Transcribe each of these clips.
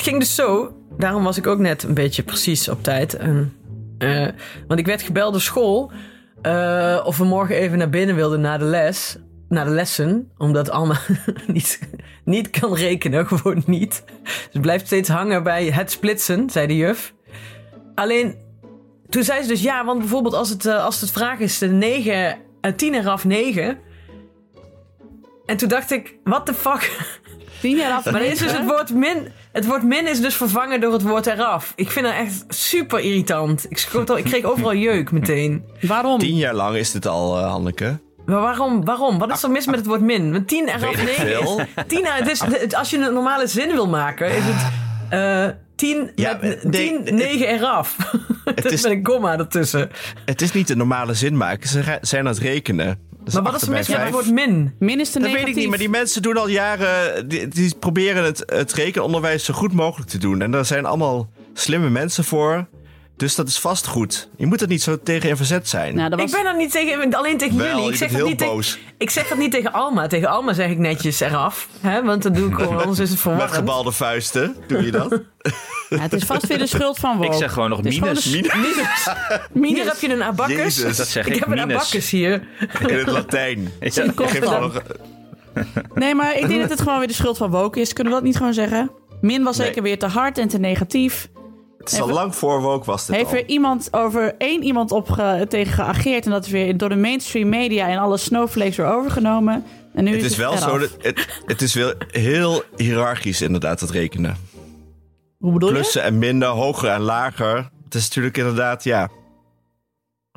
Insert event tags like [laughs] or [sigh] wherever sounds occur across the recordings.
het ging dus zo. Daarom was ik ook net een beetje precies op tijd. En, eh, want ik werd gebeld door school. eh, of we morgen even naar binnen wilden na de les. Naar de lessen. Omdat Alma [laughs] niet, niet kan rekenen. Gewoon niet. Ze blijft steeds hangen bij het splitsen, zei de juf. Alleen, toen zei ze dus ja, want bijvoorbeeld als het, eh, als het vraag is de 9, uh, 10 eraf 9. En toen dacht ik, what the fuck? Tien jaar af. Maar is dus het woord min. Het woord min is dus vervangen door het woord eraf. Ik vind dat echt super irritant. Ik, al, ik kreeg overal jeuk meteen. Waarom? Tien jaar lang is dit al, eh, Hanneke. Maar waarom? Waarom? Wat is er mis met het woord min? Want 10 eraf Weet ik 9 veel. is. 10 er- het is het- als je een normale zin wil maken, is het. eh 10, Ja, met, nee, 10 het- 9 eraf. Het [laughs] is met een komma ertussen. Het is niet een normale zin maken. Ze zijn aan het rekenen. Dus Maar wat is er mis met het woord min? Min is te Dat negatief. weet ik niet, maar die mensen doen al jaren... Die, die proberen het, het rekenonderwijs zo goed mogelijk te doen. En daar zijn allemaal slimme mensen voor. Dus dat is vast goed. Je moet er niet zo tegen in verzet zijn. Nou, was... Ik ben dat niet tegen, alleen tegen Wel, jullie. Ik zeg, dat heel niet boos. Tegen, ik zeg dat niet tegen Alma. Tegen Alma zeg ik netjes eraf. Hè? Want dat doe ik gewoon, [laughs] anders is het Met gebalde vuisten doe je dat. [laughs] Ja, het is vast weer de schuld van Woke. Ik zeg gewoon nog Het gewoon minus. de- Minus [laughs] minus. Hier heb je een abacus. Jezus. Dat zeg ik, ik, heb een minus. abacus hier. in het Latijn. Ja. Geef dan. nog, Nee, maar ik denk dat het gewoon weer de schuld van Woke is. Kunnen we dat niet gewoon zeggen? Min was Nee. zeker weer te hard en te negatief. Het is al lang voor woke was dit Heeft al. er iemand over één iemand op ge- tegen geageerd... en dat is weer door de mainstream media en alle snowflakes weer overgenomen. En nu Het is is wel eraf. zo, dat, het, het is wel heel hiërarchisch inderdaad, het rekenen. Hoe bedoel je? Plussen en minder, hoger en lager. Het is natuurlijk inderdaad, ja...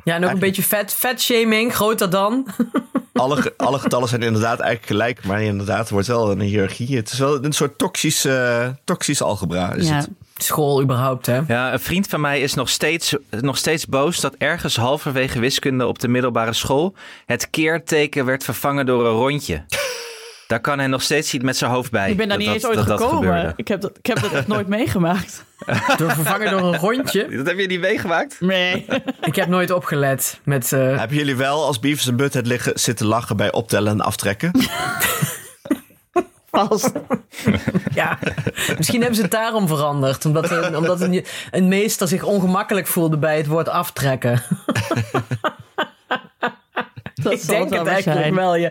Ja, en ook een beetje vet, vet shaming. Groter dan. [laughs] Alle, alle getallen zijn inderdaad eigenlijk gelijk, maar inderdaad, er wordt wel een hiërarchie. Het is wel een soort toxisch, eh toxisch algebra. Is Ja. het. School überhaupt, hè? Ja, een vriend van mij is nog steeds, nog steeds boos dat ergens halverwege wiskunde op de middelbare school het keerteken werd vervangen door een rondje. [laughs] Daar kan hij nog steeds niet met zijn hoofd bij. Ik ben daar dat niet eens dat- ooit dat dat gekomen. gebeurde. ik, heb dat, ik heb dat echt nooit [laughs] meegemaakt. Door vervangen door een rondje. [laughs] Dat heb je niet meegemaakt? Nee. Ik heb nooit opgelet met... eh, Hebben jullie wel als Beavis en Butthead liggen zitten lachen bij optellen en aftrekken? Vast. [laughs] ja, misschien hebben ze het daarom veranderd. Omdat, een, omdat een, een meester zich ongemakkelijk voelde bij het woord aftrekken. [laughs] Dat ik denk wel het eigenlijk zijn. wel, ja.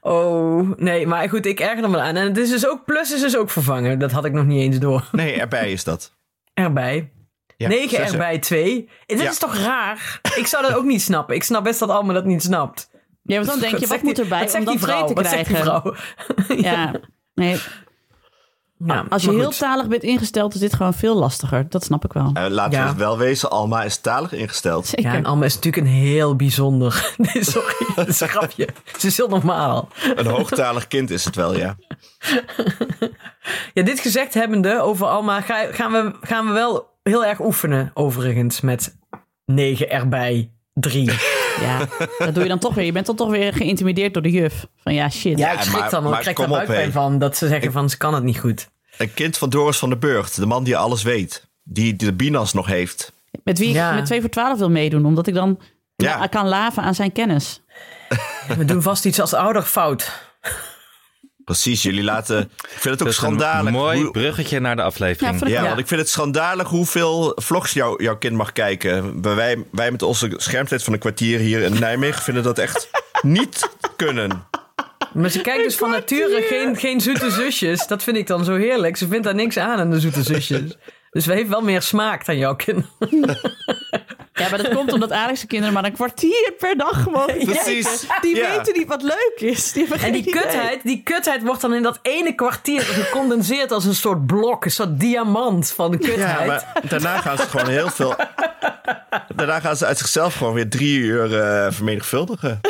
Oh, nee, maar goed, ik erger me aan. En het is dus ook, plus is dus ook vervangen. Dat had ik nog niet eens door. Nee, erbij is dat. Erbij. Ja, 9 zes- erbij 2. Dit Ja. is toch raar? Ik zou dat ook niet snappen. Ik snap best dat Alma dat niet snapt. Ja, want dan [laughs] denk je, wat moet erbij om die vrouw? te Wat zegt krijgen? die vrouw? Ja. Nee, Ja, als je heel goed. talig bent ingesteld, is dit gewoon veel lastiger. Dat snap ik wel. Eh, laten Ja. we het wel wezen, Alma is talig ingesteld. Zeker. Ja, en Alma is natuurlijk een heel bijzonder. [laughs] Nee, Sorry, [laughs] dat is een grapje. Ze is heel normaal. Een hoogtalig kind is het wel, ja. Ja, dit gezegd hebbende over Alma ga- gaan we, gaan we wel heel erg oefenen, overigens, met 9 erbij 3. Ja, dat doe je dan toch weer. Je bent dan toch weer geïntimideerd door de juf. Van ja, shit. Ja, ik schrik maar- dan, want ik krijg daar buikpijn van. Dat ze zeggen van, ze kan het niet goed. Een kind van Doris van den Burgt, de man die alles weet. Die de Binas nog heeft. Met wie ik met 2 voor 12 wil meedoen. Omdat ik dan Ja. kan laven aan zijn kennis. [laughs] We doen vast iets als ouder fout. Precies, jullie laten... Ik vind het ook schandalig. mooi hoe- bruggetje naar de aflevering. Ja. want ik vind het schandalig hoeveel vlogs jou, jouw kind mag kijken. Wij, wij met onze schermtijd van een kwartier hier in Nijmegen vinden dat echt [laughs] niet kunnen. Maar ze kijkt dus van nature geen, geen zoete zusjes. Dat vind ik dan zo heerlijk. Ze vindt daar niks aan aan de zoete zusjes. [laughs] Dus we heeft wel meer smaak dan jouw kind. [laughs] Ja, maar dat komt omdat Alex' kinderen maar een kwartier per dag gewoon Precies. kijken. Die Ja. weten niet wat leuk is. Die hebben En die kutheid, die kutheid wordt dan in dat ene kwartier gecondenseerd als een soort blok. Een soort diamant van de kutheid. Ja, maar daarna gaan ze gewoon heel veel... Daarna gaan ze uit zichzelf gewoon weer drie uur eh, vermenigvuldigen.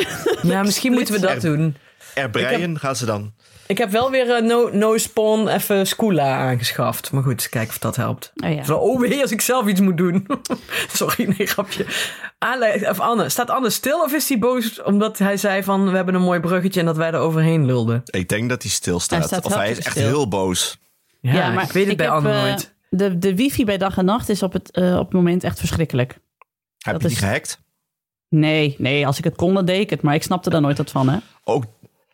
Ja, misschien moeten we dat doen. Erbreien gaan ze dan. Ik heb wel weer eh, no, no Spawn even Scoola aangeschaft. Maar goed, kijken of dat helpt. Oh ja. Zo, oh wee, als ik zelf iets moet doen. [laughs] Sorry, nee, grapje. Ale, of Anne, staat Anne stil of is hij boos omdat hij zei van... we hebben een mooi bruggetje en dat wij er overheen lulden? Ik denk dat hij Hij stilstaat. staat of hij is echt stil. heel boos. Ja, ik weet het bij heb, Anne eh, nooit. De, de wifi bij dag en nacht is op het, eh, op het moment echt verschrikkelijk. Heb Dat je is- die gehackt? Nee, nee, als ik het kon, dan deed ik het. Maar ik snapte daar nooit wat van, hè? Ook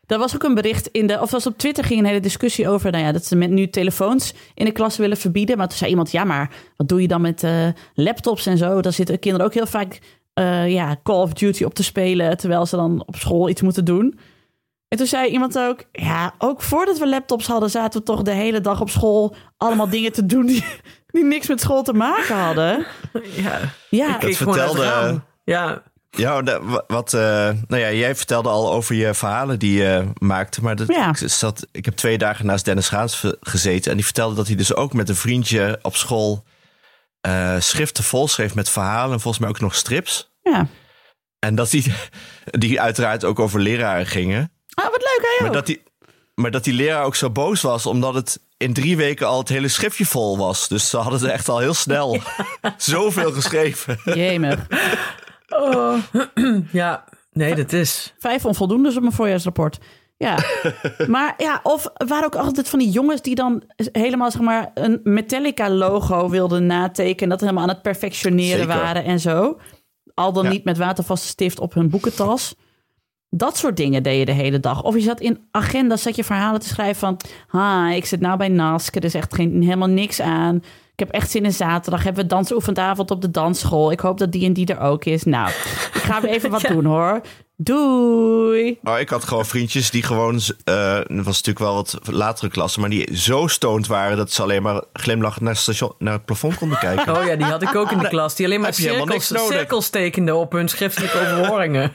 Er was ook een bericht in de, of was op Twitter ging een hele discussie over, nou ja, dat ze met nu telefoons in de klas willen verbieden. Maar toen zei iemand, ja, maar wat doe je dan met eh, laptops en zo? Daar zitten kinderen ook heel vaak, eh, ja, Call of Duty op te spelen, terwijl ze dan op school iets moeten doen. En toen zei iemand ook, ja, ook voordat we laptops hadden, zaten we toch de hele dag op school allemaal dingen te doen die, die niks met school te maken hadden. Ja, Ja, ik het vertelde-. Ja, Ja, wat, eh, nou ja, jij vertelde al over je verhalen die je maakte. Maar dat, Ja. ik, zat, ik heb twee dagen naast Dennis Gaans gezeten. En die vertelde dat hij dus ook met een vriendje op school eh, schriften volschreef met verhalen. En volgens mij ook nog strips. ja. En dat die, die uiteraard ook over leraren gingen. Ah, wat leuk, hè? Maar dat, die, maar dat die leraar ook zo boos was, omdat het in drie weken al het hele schriftje vol was. Dus ze hadden er echt al heel snel [laughs] zoveel geschreven. Jemig. Oh. [clears throat] ja, nee, dat is... Vijf onvoldoendes op mijn voorjaarsrapport. Ja, [laughs] maar ja, of waren ook altijd van die jongens die dan helemaal zeg maar een Metallica-logo wilden natekenen. Dat helemaal aan het perfectioneren Zeker. waren en zo. Al dan Ja. niet met watervaste stift op hun boekentas. Dat soort dingen deed je de hele dag. Of je zat in agendas, zat je verhalen te schrijven van... Ha, ik zit nou bij Nask, er is echt geen, helemaal niks aan. Ik heb echt zin in zaterdag. Hebben we dansoefenavond op de dansschool. Ik hoop dat die en die er ook is. Nou, ik ga weer even wat [laughs] doen hoor. Doei. Oh, ik had gewoon vriendjes die gewoon, eh dat was natuurlijk wel wat latere klassen, maar die zo stoned waren dat ze alleen maar glimlachend naar het, station, naar het plafond konden [laughs] kijken. Oh ja, die had ik ook in de klas. Die alleen maar cirkels, cirkels tekende op hun schriftelijke [laughs] overhoringen.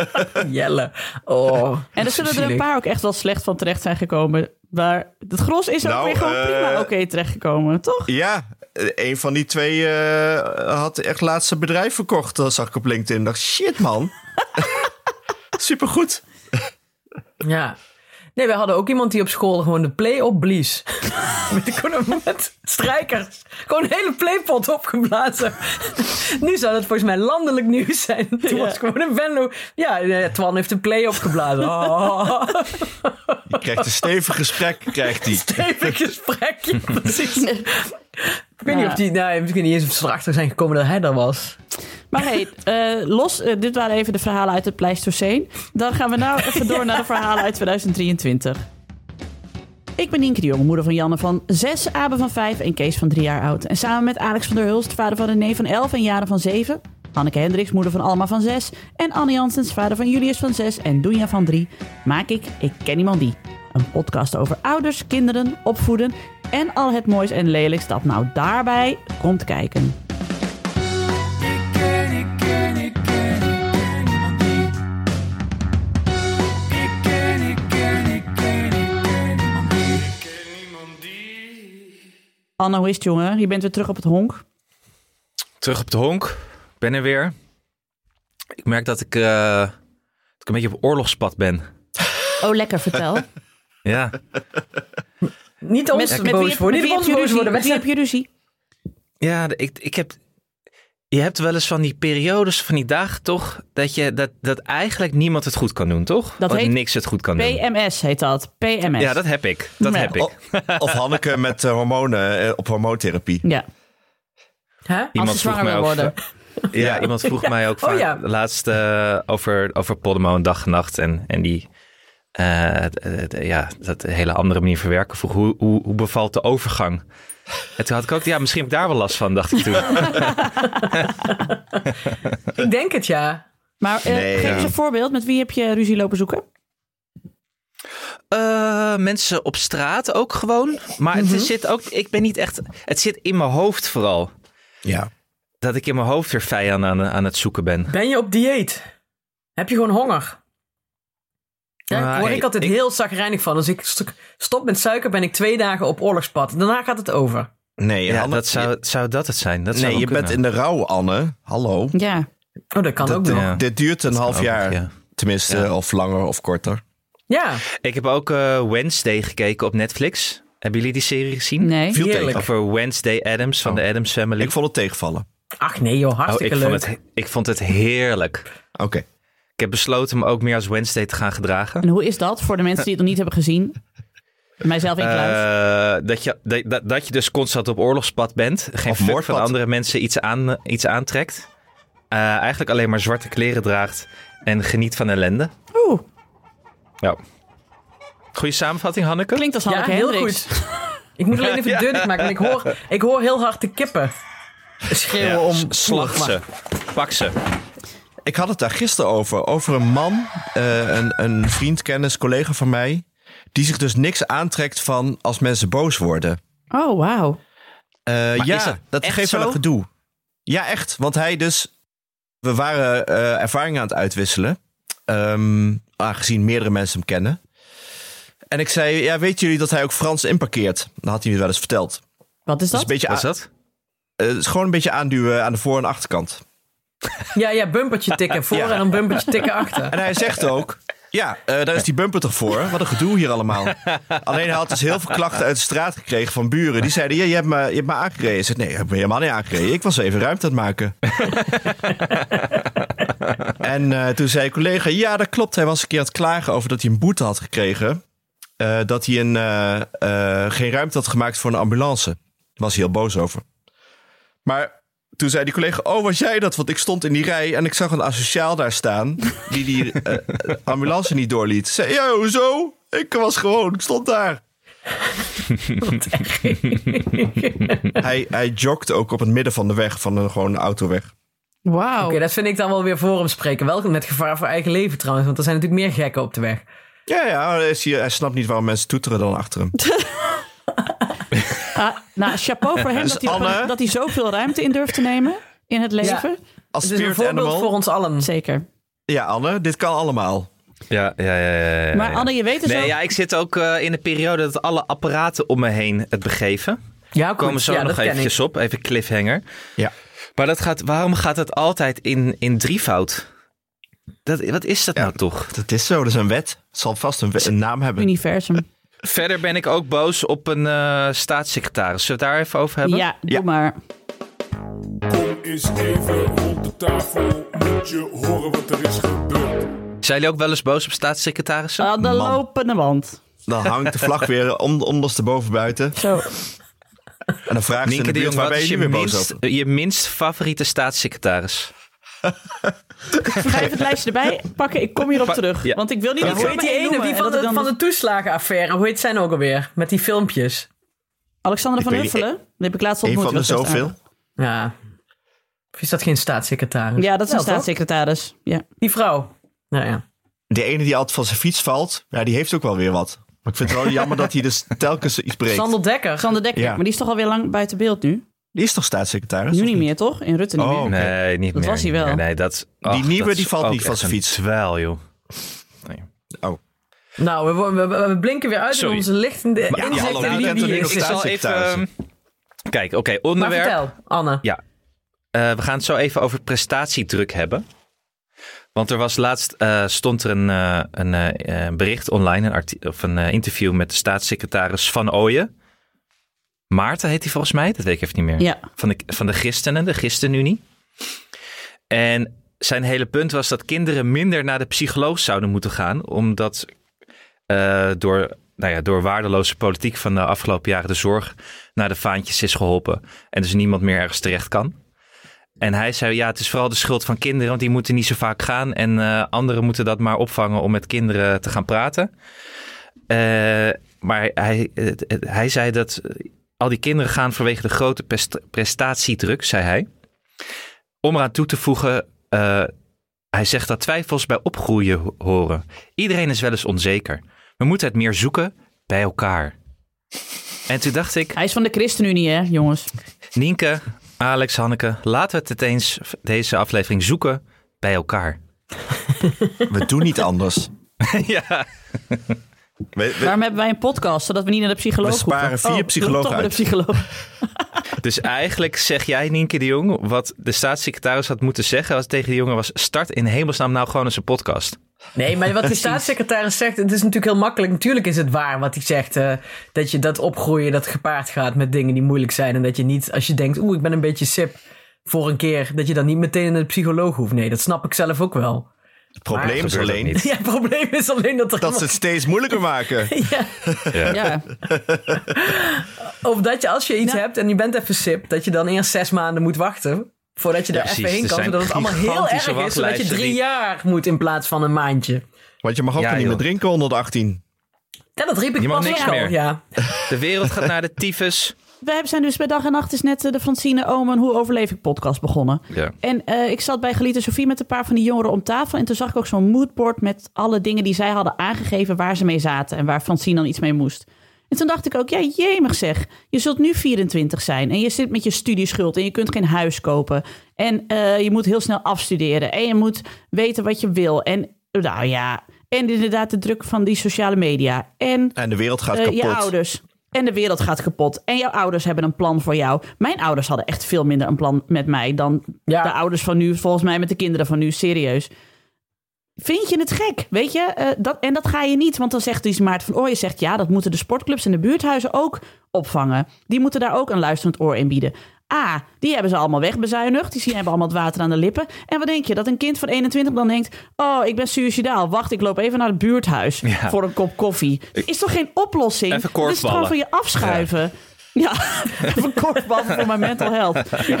[laughs] Jelle. Oh, En er zullen er een paar ook echt wel slecht van terecht zijn gekomen. Maar het gros is ook Nou, weer gewoon eh, prima oké terechtgekomen, toch? Ja, eh, een van die twee eh, had echt laatst zijn bedrijf verkocht. Dat zag ik op LinkedIn. Ik dacht, shit man. Supergoed. [laughs] Ja. Nee, wij hadden ook iemand die op school gewoon de play opblies. met, [laughs] met strijkers. Gewoon een hele playpot opgeblazen. nu zou dat volgens mij landelijk nieuws zijn. [laughs] Toen was gewoon een Venlo. Ja, eh, Twan heeft de play opgeblazen. Oh, Je krijgt een stevig gesprek, krijgt hij. stevig gesprekje. Precies. Ik weet niet of die... Nou, misschien niet eens of ze erachter zijn gekomen dat hij er was. Maar hey, eh, los, eh, dit waren even de verhalen uit het Pleistoceen. Dan gaan we nou even door naar de verhalen uit 2023. Ik ben Nienke de Jong, moeder van Janne van 6, Abe van 5 en Kees van 3 jaar oud. En samen met Alex van der Hulst, vader van René van 11 en Jaren van 7... Hanneke Hendricks, moeder van Alma van 6... en Anne Janssens, vader van Julius van 6 en Doenja van 3... maak ik Ik Ken Iemand Die. Een podcast over ouders, kinderen, opvoeden... en al het moois en lelijks dat nou daarbij komt kijken. Anne, hoe is het, jongen? Je bent weer terug op het honk. Terug op de honk. Ben er weer. Ik merk dat ik, eh, dat ik een beetje op oorlogspad ben. Oh, lekker, vertel. [laughs] Ja, Niet ons Met- met boos wie- worden. met Niet ons boos worden. Met wie heb je ruzie? ja ik, ik heb... Je hebt wel eens van die periodes, van die dagen toch, dat, je, dat, dat eigenlijk niemand het goed kan doen, toch? Dat Of heet niks het goed kan doen. PMS heet dat. PMS. Ja, dat heb ik. Dat Ja. heb ik. Of, of Hanneke met eh, hormonen eh, op hormoontherapie. Ja. Hè? Als Iemand ze vroeg zwanger mij wil ook, worden. [laughs] Ja, iemand vroeg [laughs] mij ook Oh, ja. laatst eh, over, over Podemo en dag en nacht. En, en die, ja, dat hele andere manier verwerken. Vroeg, hoe, hoe, hoe bevalt de overgang? En toen had ik ook, ja, misschien heb ik daar wel last van, dacht ik toen. [laughs] Ik denk het, ja. Maar eh, Nee, geef ja. eens een voorbeeld. Met wie heb je ruzie lopen zoeken? Eh, mensen op straat ook gewoon. Maar het is- zit ook, ik ben niet echt, het zit in mijn hoofd vooral. Ja. Dat ik in mijn hoofd weer vijanden aan, aan het zoeken ben. Ben je op dieet? Heb je gewoon honger? Ja, word ik, ik- altijd ik- heel zagrijnig van. Als ik st- stop met suiker, ben ik twee dagen op oorlogspad. Daarna gaat het over. Nee, Ja, dat zou, zou dat het zijn. Dat zou nee wel je bent in de rouw, Anne. Hallo. Ja. Oh, dat kan ook nog. Ja. Dit duurt een half ook jaar. ja. Tenminste, Ja. of langer of korter. Ja, Ik heb ook eh, Wednesday gekeken op Netflix. Hebben jullie die serie gezien? Nee. Viel Heerlijk. tegen. Over Wednesday Adams van Oh. de Adams Family. Ik vond het tegenvallen. ach nee joh, Oh, ik, hartstikke vond leuk. het, ik vond het heerlijk. Oké. Ik heb besloten me ook meer als Wednesday te gaan gedragen. En hoe is dat voor de mensen die het nog niet hebben gezien? [laughs] Mijzelf inclusief. Eh, dat, je, dat, dat, je dus constant op oorlogspad bent. Geen moordpad. van andere mensen iets, aan, iets aantrekt. Eh, eigenlijk alleen maar zwarte kleren draagt. En geniet van ellende. Oeh. Ja. Goeie samenvatting, Hanneke? Klinkt als Ja, Hanneke heel Hendricks. goed. Ik moet alleen even [laughs] deur dicht maken, want ik hoor, ik hoor heel hard de kippen schreeuwen Ja, om... s- Slag ze. Pak ze. Ik had het daar gisteren over. Over een man, eh, een, een vriend, kennis, collega van mij. Die zich dus niks aantrekt van als mensen boos worden. Oh, wauw. Eh, ja, is dat dat, geeft wel een gedoe. Ja, echt. Want hij dus... We waren eh, ervaringen aan het uitwisselen. Ehm, aangezien meerdere mensen hem kennen. En ik zei, ja, weten jullie dat hij ook Frans inparkeert? Dan had hij me wel eens verteld. Wat is Dus dat? een beetje Was aan- dat? eh, het is gewoon een beetje aanduwen aan de voor- en achterkant. Ja, ja, bumpertje tikken voor Ja. en een bumpertje tikken achter. En hij zegt ook, ja, eh, daar is die bumper toch voor? Wat een gedoe hier allemaal. Alleen hij had dus heel veel klachten uit de straat gekregen van buren. Die zeiden, ja, je hebt me, je hebt me aangereden. Ik zei, nee, ik heb me helemaal niet aangereden. Ik was even ruimte aan het maken. [laughs] en eh, toen zei een collega, ja, dat klopt. Hij was een keer aan het klagen over dat hij een boete had gekregen. Eh, dat hij een, geen ruimte had gemaakt voor een ambulance. Daar was hij heel boos over. Maar toen zei die collega, oh, was jij dat? Want ik stond in die rij en ik zag een asociaal daar staan... die die eh, eh, ambulance niet doorliet. Zei, ja, hoezo? Ik was gewoon, ik stond daar. hij, hij jogt ook op het midden van de weg, van een gewoon autoweg. Wauw. Oké, dat vind ik dan wel weer voor hem spreken. Wel met gevaar voor eigen leven trouwens, want er zijn natuurlijk meer gekken op de weg. Ja, ja, hij, is hier- hij snapt niet waarom mensen toeteren dan achter hem. [laughs] Ah, nou, chapeau voor hem Dus dat, hij, Anne- dat hij zoveel ruimte in durft te nemen in het leven. Als Het is een voorbeeld animal. voor ons allen. Zeker. Ja, Anne, dit kan allemaal. Ja, ja, ja. ja, ja, Maar ja. Anne, je weet dus Nee, ook... ja, ik zit ook eh, in een periode dat alle apparaten om me heen het begeven. Ja, goed. Komen zo ja, nog eventjes ik. op, even cliffhanger. Ja. Maar dat gaat, waarom gaat het altijd in, in drievoud? Dat, wat is dat Ja. nou toch? Dat is zo, dat is een wet. Het zal vast een, een naam hebben. Universum. Verder ben ik ook boos op een eh, staatssecretaris. Zullen we het daar even over hebben? Ja, doe Ja. maar. Kom eens even rond de tafel, moet je horen wat er is gebeurd. Zijn jullie ook wel eens boos op staatssecretarissen? Aan de Man. lopende band. Dan hangt de vlag weer om, ondersteboven buiten. Zo. En dan vraagt ze in de de buurt, Jong, waar ben is je je nu weer boos minst, over? je minst favoriete staatssecretaris? [laughs] Ga even het lijstje erbij pakken. Ik kom hierop terug. ja. Want ik wil niet dat hoe heet die ene? Die van de, van de toeslagenaffaire. Hoe heet zijn ook alweer? Met die filmpjes. Alexander Ik van. Huffelen. Die heb ik laatst Een ontmoet. van de zoveel. Ja. Of is dat geen staatssecretaris? Ja, dat is een staatssecretaris. Ja. Die vrouw. Nou ja. Die ene die altijd van zijn fiets valt, ja, die heeft ook wel weer wat. Maar ik vind het wel jammer dat hij dus telkens iets breekt. Sander Dekker. Sander Dekker. Ja. Maar die is toch alweer lang buiten beeld nu? Die is toch staatssecretaris? Nu niet meer, toch? In Rutte niet Oh, meer. oké. Nee, niet Dat meer. was hij wel. Nee, dat, Die nieuwe, dat die valt niet van zijn fiets. Terwijl, joh. Oh. Nou, we, we, blinken weer uit Sorry. in onze lichtende ja, inzichten is. Ik zal even... ehm, Kijk, oké, Maar onderwerp. vertel, Anne. Ja. Eh, we gaan het zo even over prestatiedruk hebben. Want er was laatst eh, stond er een, eh, een bericht online, een, of een interview met de staatssecretaris Van Ooyen. Maarten heet hij volgens mij, dat weet ik even niet meer. Ja. Van de, van de Christenen, de Christenunie. En zijn hele punt was dat kinderen minder naar de psycholoog zouden moeten gaan, omdat eh, door, nou ja, door waardeloze politiek van de afgelopen jaren de zorg naar de vaantjes is geholpen. En dus niemand meer ergens terecht kan. En hij zei, ja, het is vooral de schuld van kinderen, want die moeten niet zo vaak gaan. En eh, anderen moeten dat maar opvangen om met kinderen te gaan praten. Eh, maar hij, hij zei dat al die kinderen gaan vanwege de grote pest- prestatiedruk, zei hij. Om eraan toe te voegen, eh, hij zegt dat twijfels bij opgroeien ho- horen. Iedereen is wel eens onzeker. We moeten het meer zoeken bij elkaar. En toen dacht ik, Hij is van de ChristenUnie, hè, jongens? Nienke, Alex, Hanneke, laten we het eens deze aflevering zoeken bij elkaar. [laughs] We doen niet anders. [laughs] ja, We, we- Waarom hebben wij een podcast? Zodat we niet naar de psycholoog We sparen hoeven? vier Oh, psychologen toch bij de uit. psycholoog. [laughs] dus eigenlijk zeg jij, Nienke de Jong, wat de staatssecretaris had moeten zeggen als tegen de jongen was: start in hemelsnaam nou gewoon eens een podcast. Nee, maar wat de [laughs] staatssecretaris zegt, het is natuurlijk heel makkelijk. Natuurlijk is het waar wat hij zegt. eh, dat je dat opgroeien, dat gepaard gaat met dingen die moeilijk zijn. En dat je niet, als je denkt, oeh, ik ben een beetje sip voor een keer, dat je dan niet meteen naar de psycholoog hoeft. Nee, dat snap ik zelf ook wel. Het probleem is alleen niet. [laughs] Ja, het probleem is alleen dat er dat ze het steeds moeilijker maken. [laughs] Ja. Of dat je als je iets Ja. hebt en je bent even sip, dat je dan eerst zes maanden moet wachten. Voordat je daar precies. even heen Er kan. Zodat het allemaal heel erg is. Zodat je drie die- jaar moet in plaats van een maandje. Want je mag ook Ja, niet meer drinken onder de 18. Ja, dat riep ik Je mag pas niks meer. Ja. De wereld gaat naar de tyfus. We zijn dus bij dag en nacht is net eh, de Francine Omen Hoe overleef ik podcast begonnen. Ja. En eh, ik zat bij Gelieten Sofie met een paar van die jongeren om tafel. En toen zag ik ook zo'n moodboard met alle dingen die zij hadden aangegeven waar ze mee zaten. En waar Francine dan iets mee moest. En toen dacht ik ook, ja jemig zeg. Je zult nu 24 zijn en je zit met je studieschuld en je kunt geen huis kopen. En eh, je moet heel snel afstuderen en je moet weten wat je wil. En nou ja, en inderdaad de druk van die sociale media. En En de wereld gaat eh, kapot. je ouders. En de wereld gaat kapot. En jouw ouders hebben een plan voor jou. Mijn ouders hadden echt veel minder een plan met mij dan Ja. de ouders van nu. Volgens mij met de kinderen van nu. Serieus. Vind je het gek? Weet je? Eh, dat, en dat ga je niet. Want dan zegt die Maarten van Ooyen zegt... ja, dat moeten de sportclubs en de buurthuizen ook opvangen. Die moeten daar ook een luisterend oor in bieden. A, die hebben ze allemaal wegbezuinigd. Die zien hebben allemaal het water aan de lippen. En wat denk je? Dat een kind van 21 dan denkt... oh, ik ben suicidaal. Wacht, ik loop even naar het buurthuis Ja. voor een kop koffie. Is toch geen oplossing? Even Dit is gewoon van je afschuiven. Ja, [laughs] even korfballen voor mijn mental health. Ja,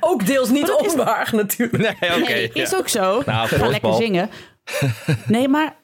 Ook deels niet dat is- onwaar natuurlijk. Nee, oké. nee, is ja. ook zo. Nou, Ga lekker zingen. [laughs] Nee, maar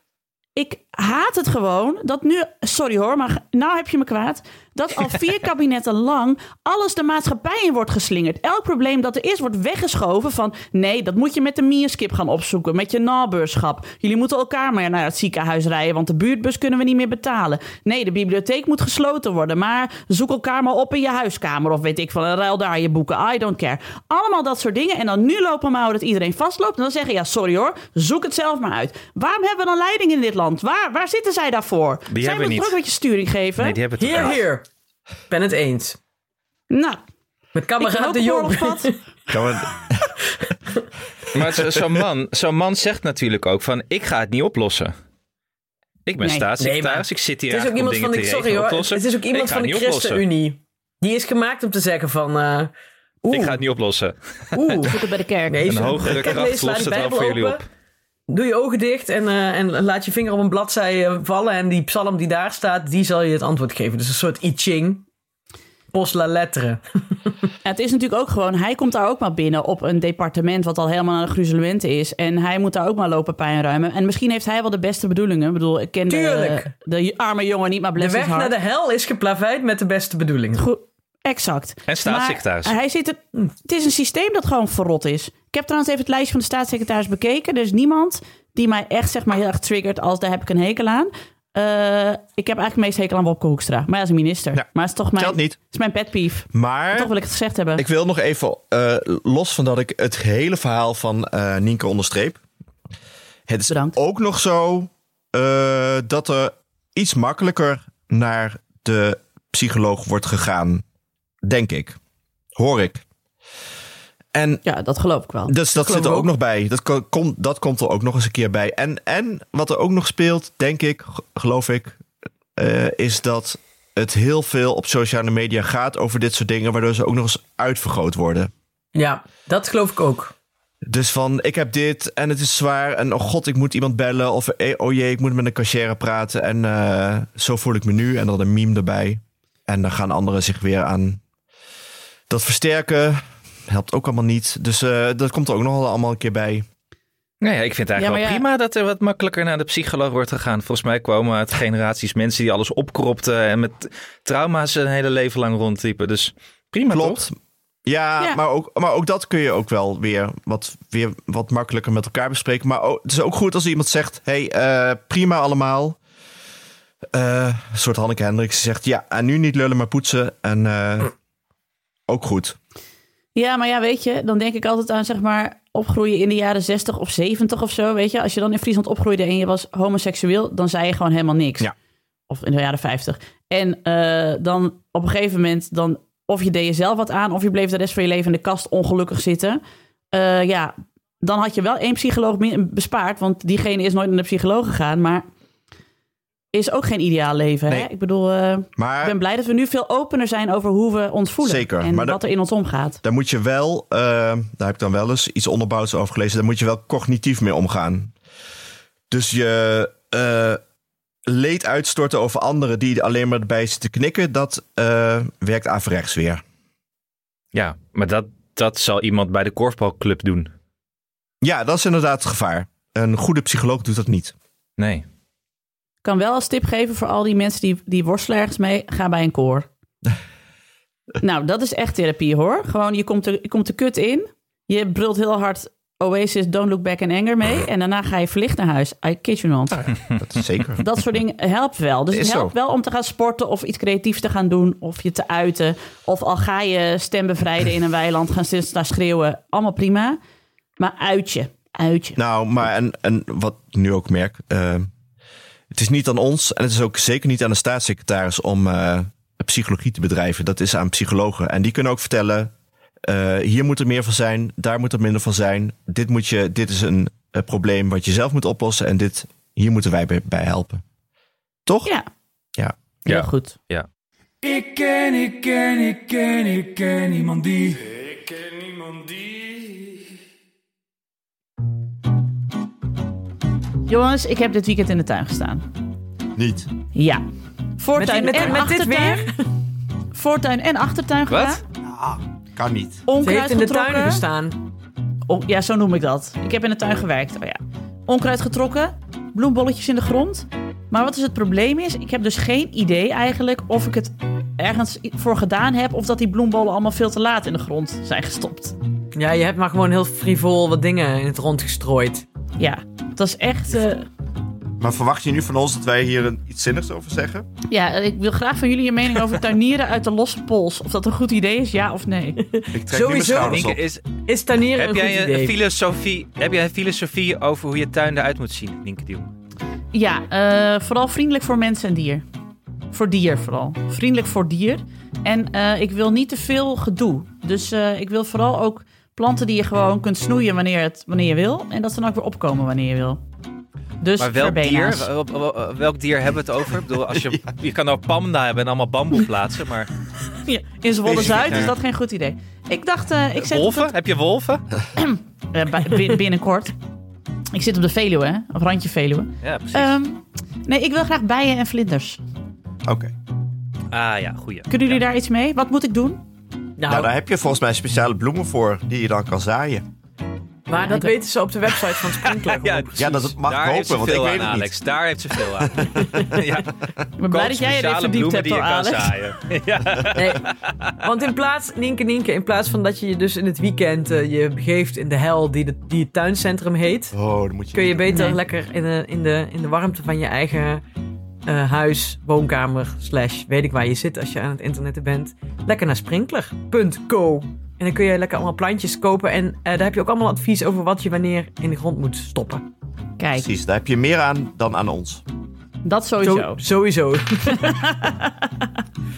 ik haat het gewoon dat nu... Sorry hoor, maar nou heb je me kwaad. Dat al vier [laughs] kabinetten lang alles de maatschappij in wordt geslingerd. Elk probleem dat er is, wordt weggeschoven van... nee, dat moet je met de mierskip gaan opzoeken. Met je nabuurschap. Jullie moeten elkaar maar naar het ziekenhuis rijden... want de buurtbus kunnen we niet meer betalen. Nee, de bibliotheek moet gesloten worden. Maar zoek elkaar maar op in je huiskamer... of weet ik van, ruil daar je boeken. I don't care. Allemaal dat soort dingen. En dan nu lopen we houden dat iedereen vastloopt. En dan zeggen, ja, sorry hoor, zoek het zelf maar uit. Waarom hebben we dan leiding in dit land? Waar, waar zitten zij daarvoor? Die zij moeten ook wat je sturing geven. Nee, die hebben het Hier, toch hier. Ben het eens. Nou, Met kameraad de Jong. [laughs] [laughs] Maar zo- zo'n man, zo'n man zegt natuurlijk ook van... ik ga het niet oplossen. Ik ben Nee. staatssecretaris, Nee, ik zit hier Het is ook iemand van de, dingen te sorry hoor, oplossen. het is ook iemand van de. ChristenUnie. Die is gemaakt om te zeggen van, eh oeh, Ik ga het niet oplossen. oeh. Zoek het bij de kerk. Nee, Een zo- hogere kracht lost het wel voor jullie op. Doe je ogen dicht en, eh, en laat je vinger op een bladzij eh, vallen. En die psalm die daar staat, die zal je het antwoord geven. Dus een soort I Ching. Post la lettre. Ja, [laughs] het is natuurlijk ook gewoon, hij komt daar ook maar binnen op een departement wat al helemaal aan de is. En hij moet daar ook maar lopen pijn ruimen. En misschien heeft hij wel de beste bedoelingen. Ik bedoel, ik ken de, de arme jongen niet, maar De bless weg his heart. naar de hel is geplaveid met de beste bedoelingen. Goed, exact. En staatssecretaris. Maar hij zit er, het is een systeem dat gewoon verrot is. Ik heb trouwens even het lijstje van de staatssecretaris bekeken. Er is niemand die mij echt zeg maar heel erg triggert als daar heb ik een hekel aan. Eh, ik heb eigenlijk meest hekel aan Wopke Hoekstra. Maar als minister. Ja, maar het is toch mijn, niet. is mijn pet peeve. Maar Toch wil ik het gezegd hebben. ik wil nog even, eh, los van dat ik het hele verhaal van eh Nienke onderstreep. Het is Bedankt. ook nog zo dat er iets makkelijker naar de psycholoog wordt gegaan. Denk ik. Hoor ik. En Ja, dat geloof ik wel. Dus dat Geloof zit er ook ook. nog bij. Dat, ko- komt dat komt er ook nog eens een keer bij. En, en wat er ook nog speelt, denk ik, geloof ik, eh, is dat het heel veel op sociale media gaat over dit soort dingen, waardoor ze ook nog eens uitvergroot worden. Ja, dat geloof ik ook. Dus van, ik heb dit en het is zwaar en oh god, ik moet iemand bellen of eh, oh jee, ik moet met een cashier praten en eh, zo voel ik me nu en dan een meme erbij. En dan gaan anderen zich weer aan dat versterken. Helpt ook allemaal niet. Dus eh, dat komt er ook nog allemaal een keer bij. Nou ja, ik vind het eigenlijk Ja, wel ja- prima dat er wat makkelijker naar de psycholoog wordt gegaan. Volgens mij komen uit generaties mensen die alles opkropten en met trauma's een hele leven lang rondliepen. Dus prima Klopt. toch? Ja, Ja. Maar, ook, maar ook dat kun je ook wel weer wat, weer wat makkelijker met elkaar bespreken. Maar ook, het is ook goed als iemand zegt: hey, eh, prima allemaal. Eh, een soort Hanneke Hendricks die zegt: ja, en nu niet lullen, maar poetsen. En eh, ook goed. Ja, maar ja, weet je, dan denk ik altijd aan zeg maar opgroeien in de jaren 60 of 70 of zo, weet je. Als je dan in Friesland opgroeide en je was homoseksueel, dan zei je gewoon helemaal niks. Ja. Of in de jaren 50. En eh, dan op een gegeven moment, dan, of je deed jezelf wat aan, of je bleef de rest van je leven in de kast ongelukkig zitten. Eh, ja, dan had je wel één psycholoog bespaard, want diegene is nooit naar de psycholoog gegaan, maar is ook geen ideaal leven. Hè? Ik bedoel, eh, ik Maar ben blij dat we nu veel opener zijn over hoe we ons voelen. Zeker, En maar wat er in ons omgaat. daar moet je wel, eh, daar heb ik dan wel eens iets onderbouwds over gelezen. Daar moet je wel cognitief mee omgaan. Dus je eh, leed uitstorten over anderen die alleen maar erbij zitten knikken, dat eh, werkt averechts weer. Ja, maar dat, dat zal iemand bij de korfbalclub doen. Ja, dat is inderdaad het gevaar. Een goede psycholoog doet dat niet. Nee. Kan wel als tip geven voor al die mensen die, die worstelen ergens mee. Ga bij een koor. [laughs] nou, dat is echt therapie hoor. Gewoon, je komt, er, je komt de kut in. Je brult heel hard Oasis Don't Look Back in Anger mee. [laughs] En daarna ga je verlicht naar huis. I kid you not. Dat is zeker. [laughs] Dat soort dingen helpt wel. Dus het helpt zo. wel om te gaan sporten of iets creatiefs te gaan doen. Of je te uiten. Of al ga je stem bevrijden in een weiland. Gaan staan schreeuwen. Allemaal prima. Maar uit je. Uit je. Nou, maar en, en wat ik nu ook merk. eh, het is niet aan ons en het is ook zeker niet aan de staatssecretaris om eh, psychologie te bedrijven. Dat is aan psychologen. En die kunnen ook vertellen. eh, hier moet er meer van zijn, daar moet er minder van zijn. Dit, moet je, dit is een, eh, probleem wat je zelf moet oplossen. En dit, hier moeten wij bij, bij helpen. Toch? Ja, Ja. heel Ja. goed. Ik ken, ik ken, ik ken, ik ken iemand die. Jongens, ik heb dit weekend in de tuin gestaan. Niet. Ja. Voortuin Met en met dit achtertuin. Voortuin en achtertuin Wat? gedaan. Ah, kan niet. Ze Onkruid heeft in de tuin gestaan. Oh, ja, zo noem ik dat. Ik heb in de tuin gewerkt. Oh ja. Onkruid getrokken, bloembolletjes in de grond. Maar wat is het probleem is, ik heb dus geen idee eigenlijk of ik het ergens voor gedaan heb of dat die bloembollen allemaal veel te laat in de grond zijn gestopt. Ja, je hebt maar gewoon heel frivol wat dingen in het rond gestrooid. Ja, dat is echt. eh, Maar verwacht je nu van ons dat wij hier een, iets zinnigs over zeggen? ja, ik wil graag van jullie je mening over tuinieren uit de losse pols. Of dat een goed idee is, ja of nee. Ik trek nu mijn Sowieso. is, Is tuinieren heb een goed jij een, idee? filosofie, heb jij een filosofie over hoe je tuin eruit moet zien, Nienke Jong? Ja, eh, vooral vriendelijk voor mensen en dier. Voor dier vooral. Vriendelijk voor dier. En eh, ik wil niet te veel gedoe. Dus eh, ik wil vooral ook planten die je gewoon kunt snoeien wanneer, het, wanneer je wil. En dat ze dan ook weer opkomen wanneer je wil. Dus Maar welk dier, verbena's. wel- wel- welk dier hebben we het over? Ik bedoel, als je, [laughs] je kan ook panda hebben en allemaal bamboe plaatsen, maar... [laughs] Ja, in Zwolle Zuid Ja. is dat geen goed idee. Ik dacht, eh, ik zet Wolven? op Heb je wolven? [clears throat] eh, binnenkort. Ik zit op de Veluwe, hè? Op randje Veluwe. Ja, precies. Ehm, nee, ik wil graag bijen en vlinders. Oké. ah ja, goeie. Kunnen jullie daar iets mee? Wat moet ik doen? Nou, Nou, daar heb je volgens mij speciale bloemen voor die je dan kan zaaien. maar dat weten ze op de website van Sprinkler. [laughs] Ja, dat mag Daar heeft ze hopen, want ik weet het niet. Alex. Daar heeft ze veel aan. [laughs] ja, Ik ben blij dat jij je verdiept bloemen hebt, die je hoor, kan Alex. zaaien. [laughs] ja. Nee, want in plaats, Nienke, Nienke, in plaats van dat je je dus in het weekend eh, je begeeft in de hel die, de, die het tuincentrum heet, Oh, dan moet je... kun je beter Nee. lekker in de, in, de, in de warmte van je eigen eh, huis, woonkamer, slash, weet ik waar je zit als je aan het internetten bent, lekker naar sprinkler.co. En dan kun je lekker allemaal plantjes kopen en eh, daar heb je ook allemaal advies over wat je wanneer in de grond moet stoppen. Kijk, Precies, daar heb je meer aan dan aan ons. dat Zo, sowieso. sowieso. [laughs]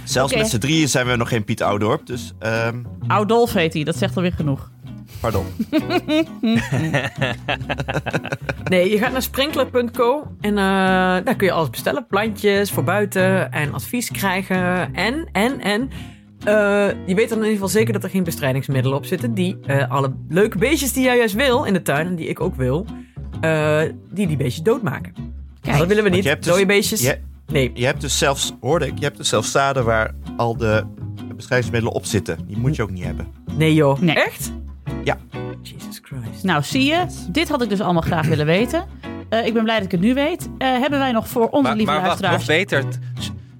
Zelfs met z'n drieën zijn we nog geen Piet Oudorp, dus ehm, Oudolf heet hij, dat zegt alweer genoeg. Pardon. [laughs] Nee, je gaat naar sprinkler.co en eh, daar kun je alles bestellen. Plantjes voor buiten en advies krijgen. En, en, en. eh, je weet dan in ieder geval zeker dat er geen bestrijdingsmiddelen op zitten. Die eh, alle leuke beestjes die jij juist wil in de tuin en die ik ook wil, eh, die die beestjes doodmaken. Kijk, dat willen we niet. je hebt dus- Dode beestjes. Je, Nee. je hebt dus zelfs, hoorde ik, je hebt dus zelfs zaden waar al de bestrijdingsmiddelen op zitten. Die moet je ook niet hebben. Nee joh. Nee. Echt? Ja. Jesus Christ. Nou, zie je, dit had ik dus allemaal graag willen weten. Eh, ik ben blij dat ik het nu weet. Eh, hebben wij nog voor onze Maar, lieve maar wacht, nog beter.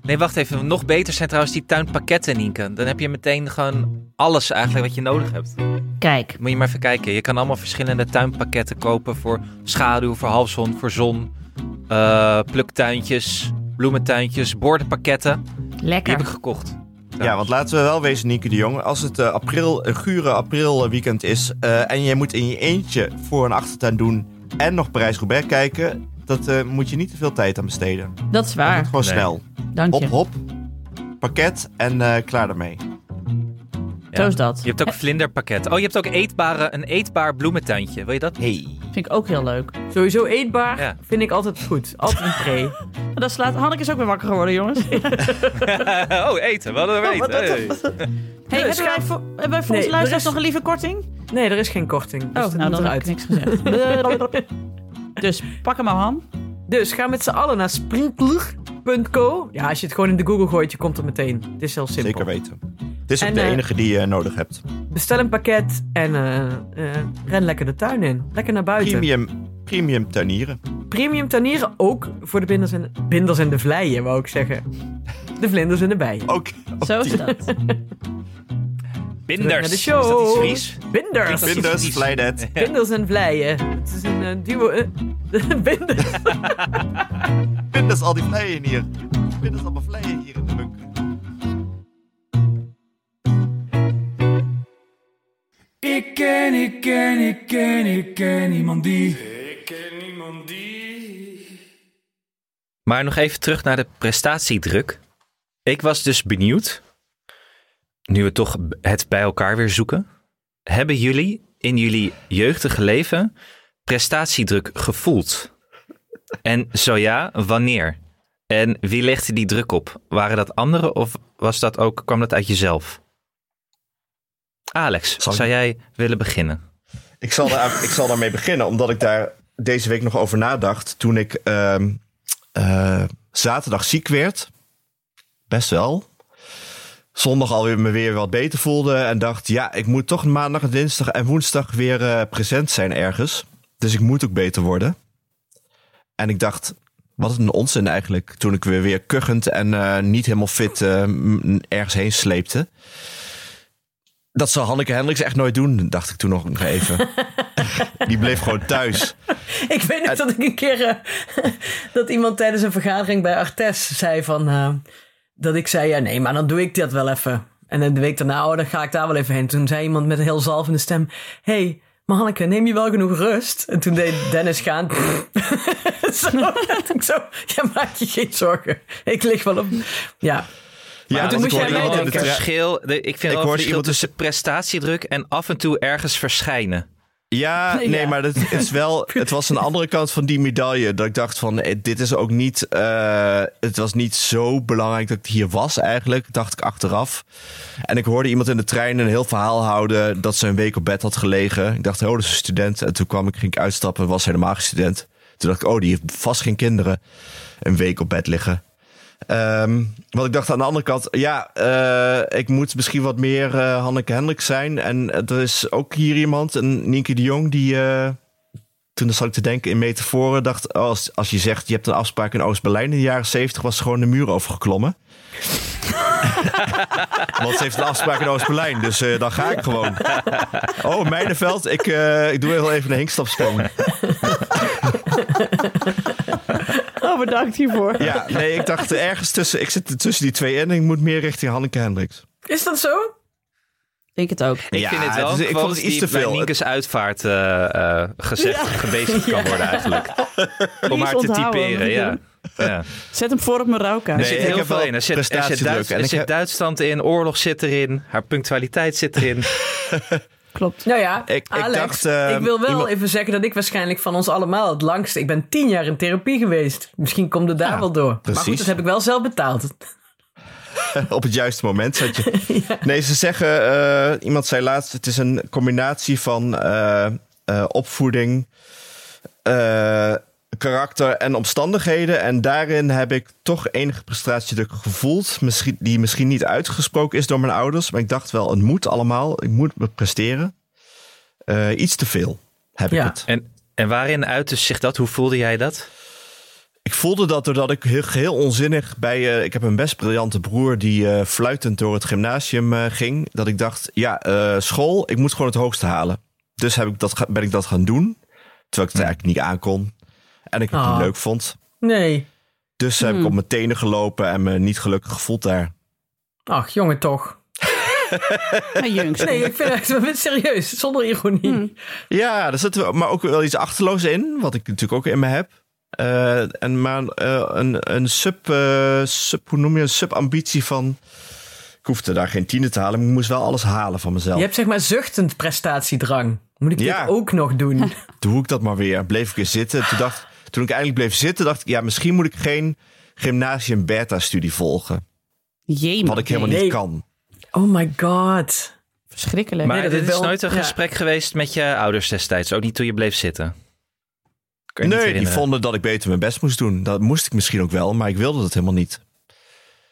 Nee, wacht even. Nog beter zijn trouwens die tuinpakketten, Nienke. Dan heb je meteen gewoon alles eigenlijk wat je nodig hebt. Kijk, Moet je maar even kijken. Je kan allemaal verschillende tuinpakketten kopen voor schaduw, voor halfzon, voor zon. eh, pluktuintjes, bloementuintjes, bordenpakketten. Die lekker. heb ik gekocht. Ja, want laten we wel wezen, Nieke de Jong. Als het eh, april, een gure april eh, weekend is eh, en je moet in je eentje voor een achtertuin doen en nog Parijs-Roubaix kijken, dat eh, moet je niet te veel tijd aan besteden. Dat is Dat moet waar. gewoon Nee. snel. Dank Hop, je. hop, pakket en eh, klaar ermee. Zo is dat. Je hebt ook vlinderpakket. Oh, je hebt ook eetbare, een eetbaar bloementuintje. Wil je dat? Hey. Vind ik ook heel leuk. Sowieso eetbaar Ja. vind ik altijd goed. Altijd een pre. [laughs] Dat slaat... Hanneke is ook weer wakker geworden, jongens. [laughs] oh, eten. Wat een weten. Hey. Hey, Dus hebben, wij voor, hebben wij voor Nee, onze luisteraars er is- nog een lieve korting? Nee, er is geen korting. Dus Oh, dat nou moet dan heb eruit. niks gezegd. [laughs] dus pak hem maar, Han. Dus ga met z'n allen naar sprinkler.co. Ja, als je het gewoon in de Google gooit, je komt er meteen. Het is heel simpel. Zeker weten. Het is ook En, de eh, enige die je nodig hebt. Bestel een pakket en eh, eh, ren lekker de tuin in. Lekker naar buiten. Premium, premium tuinieren. premium tuinieren ook voor de binders en, binders en de vlijen, wou ik zeggen. De vlinders en de bijen. Ook, Zo is dat. [laughs] Binders. naar de Is show. dat iets Fries? Binders. Vinders, Vlijnet. Binders en vlijen. Het is een eh, duo... eh, [laughs] binders. [laughs] Vinders, al die vleien hier. Vinders, allemaal vleien hier in de bunker. Ik ken, ik ken, ik ken, ik ken iemand die. Ik ken iemand die. Maar nog even terug naar de prestatiedruk. Ik was dus benieuwd, nu we toch het bij elkaar weer zoeken. Hebben jullie in jullie jeugdige leven prestatiedruk gevoeld? En zo ja, wanneer? En wie legde die druk op? Waren dat anderen of was dat ook, kwam dat uit jezelf? Alex, Zal ik- zou jij willen beginnen? Ik zal, daar, ik zal daarmee beginnen, omdat ik daar deze week nog over nadacht. Toen ik ehm, eh, zaterdag ziek werd. Best wel. Zondag alweer me weer wat beter voelde. En dacht, ja, ik moet toch maandag, en dinsdag en woensdag weer eh, present zijn ergens. Dus ik moet ook beter worden. En ik dacht, wat een onzin eigenlijk. Toen ik weer, weer kuchend en eh, niet helemaal fit eh, ergens heen sleepte. Dat zal Hanneke Hendricks echt nooit doen, dacht ik toen nog even. [laughs] Die bleef gewoon thuis. [laughs] Ik weet nog dat ik een keer... [laughs] dat iemand tijdens een vergadering bij Artes zei van... dat ik zei, ja nee, maar dan doe ik dat wel even. En dan de week daarna, oh, dan ga ik daar wel even heen. Toen zei iemand met een heel zalvende stem... hey, maar Hanneke, neem je wel genoeg rust? En toen deed Dennis gaan... [laughs] zo, ik zo... Ja, maak je geen zorgen. Ik lig wel op... Ja, Ja, toen moest ik jij meedenken. tra- Verschil, de, ik vind Ik wel verschil iemand tussen prestatiedruk en af en toe ergens verschijnen. [laughs] Ja, nee, Ja. maar het is wel. Het was een andere kant van die medaille. Dat ik dacht van, eh, dit is ook niet. eh, het was niet zo belangrijk dat ik hier was eigenlijk. Dacht ik achteraf. En ik hoorde iemand in de trein een heel verhaal houden dat ze een week op bed had gelegen. Ik dacht, oh, dat is een student. En toen kwam ik, ging ik uitstappen, was helemaal geen student. Toen dacht ik, oh, die heeft vast geen kinderen. Een week op bed liggen. Ehm want ik dacht aan de andere kant, ja, eh, ik moet misschien wat meer eh, Hanneke Hendricks zijn. En er is ook hier iemand, een Nienke de Jong, die eh, toen zat ik te denken in metaforen, dacht, als, als je zegt je hebt een afspraak in Oost-Berlijn in de jaren zeventig, was ze gewoon de muur overgeklommen. [laughs] Want ze heeft een afspraak in Oost-Berlijn, dus dan ga ik gewoon. Oh, Mijnenveld, ik, ik doe heel even een hinkstapsprong. [laughs] Bedankt hiervoor. Ja, nee, ik dacht ergens tussen, ik zit er tussen die twee in en ik moet meer richting Hanneke Hendricks. is dat zo? Ik denk het ook. Ik Ja, vind het wel is- ik vond het iets te veel. bij Nieke's uitvaart eh, eh, gezegd, gebezigd kan worden eigenlijk. [laughs] Om haar te typeren, ja. ja. Zet hem voor op mijn rouwkaart. Er zit heel veel in. Er zit, er Duits, er zit heb- Duitsland in, oorlog zit erin, haar punctualiteit zit erin. [laughs] Klopt. Nou ja, Ik- ik Alex, dacht, eh, ik wil wel iemand- even zeggen dat ik waarschijnlijk van ons allemaal het langste... Ik ben tien jaar in therapie geweest. Misschien komt het daar Ja, wel door. Maar precies. goed, dat heb ik wel zelf betaald. [laughs] Op het juiste moment zat je. [laughs] Nee, ze zeggen, eh, iemand zei laatst, het is een combinatie van eh, eh, opvoeding, eh, karakter en omstandigheden. En daarin heb ik toch enige prestatiedruk gevoeld, misschien, die misschien niet uitgesproken is door mijn ouders. Maar ik dacht wel, het moet allemaal, ik moet me presteren. Eh, iets te veel heb Ja. ik het. En, en waarin uitte zich dat? Hoe voelde jij dat? Ik voelde dat doordat ik heel, heel onzinnig bij... eh, ik heb een best briljante broer die eh, fluitend door het gymnasium eh, ging. Dat ik dacht, ja, eh, school, ik moet gewoon het hoogste halen. Dus heb ik dat, ben ik dat gaan doen. Terwijl ik het eigenlijk niet aankon. En ik het Ah. niet leuk vond. Nee. Dus heb Hmm. ik op mijn tenen gelopen en me niet gelukkig gevoeld daar. Ach, jongen toch. Nee, ik vind het serieus, zonder ironie. Hmm. Ja, daar zit wel- maar ook wel iets achterloos in. Wat ik natuurlijk ook in me heb. Eh, en maar eh, een, een sub, eh, sub, hoe noem je, een subambitie van... Ik hoefde daar geen tiende te halen, maar ik moest wel alles halen van mezelf. Je hebt zeg maar zuchtend prestatiedrang. Moet ik Ja. dit ook nog doen? [laughs] Doe ik dat maar weer. Bleef ik weer zitten. Toen, dacht, toen ik eindelijk bleef zitten, dacht ik... ja, misschien moet ik geen gymnasium beta-studie volgen. Jee, Wat ik helemaal Nee. niet kan. Oh my god. Verschrikkelijk. Maar Nee, dit is wel- nooit een ja. gesprek geweest met je ouders destijds. Ook niet toen je bleef zitten. Je Nee, die vonden dat ik beter mijn best moest doen. Dat moest ik misschien ook wel, maar ik wilde dat helemaal niet.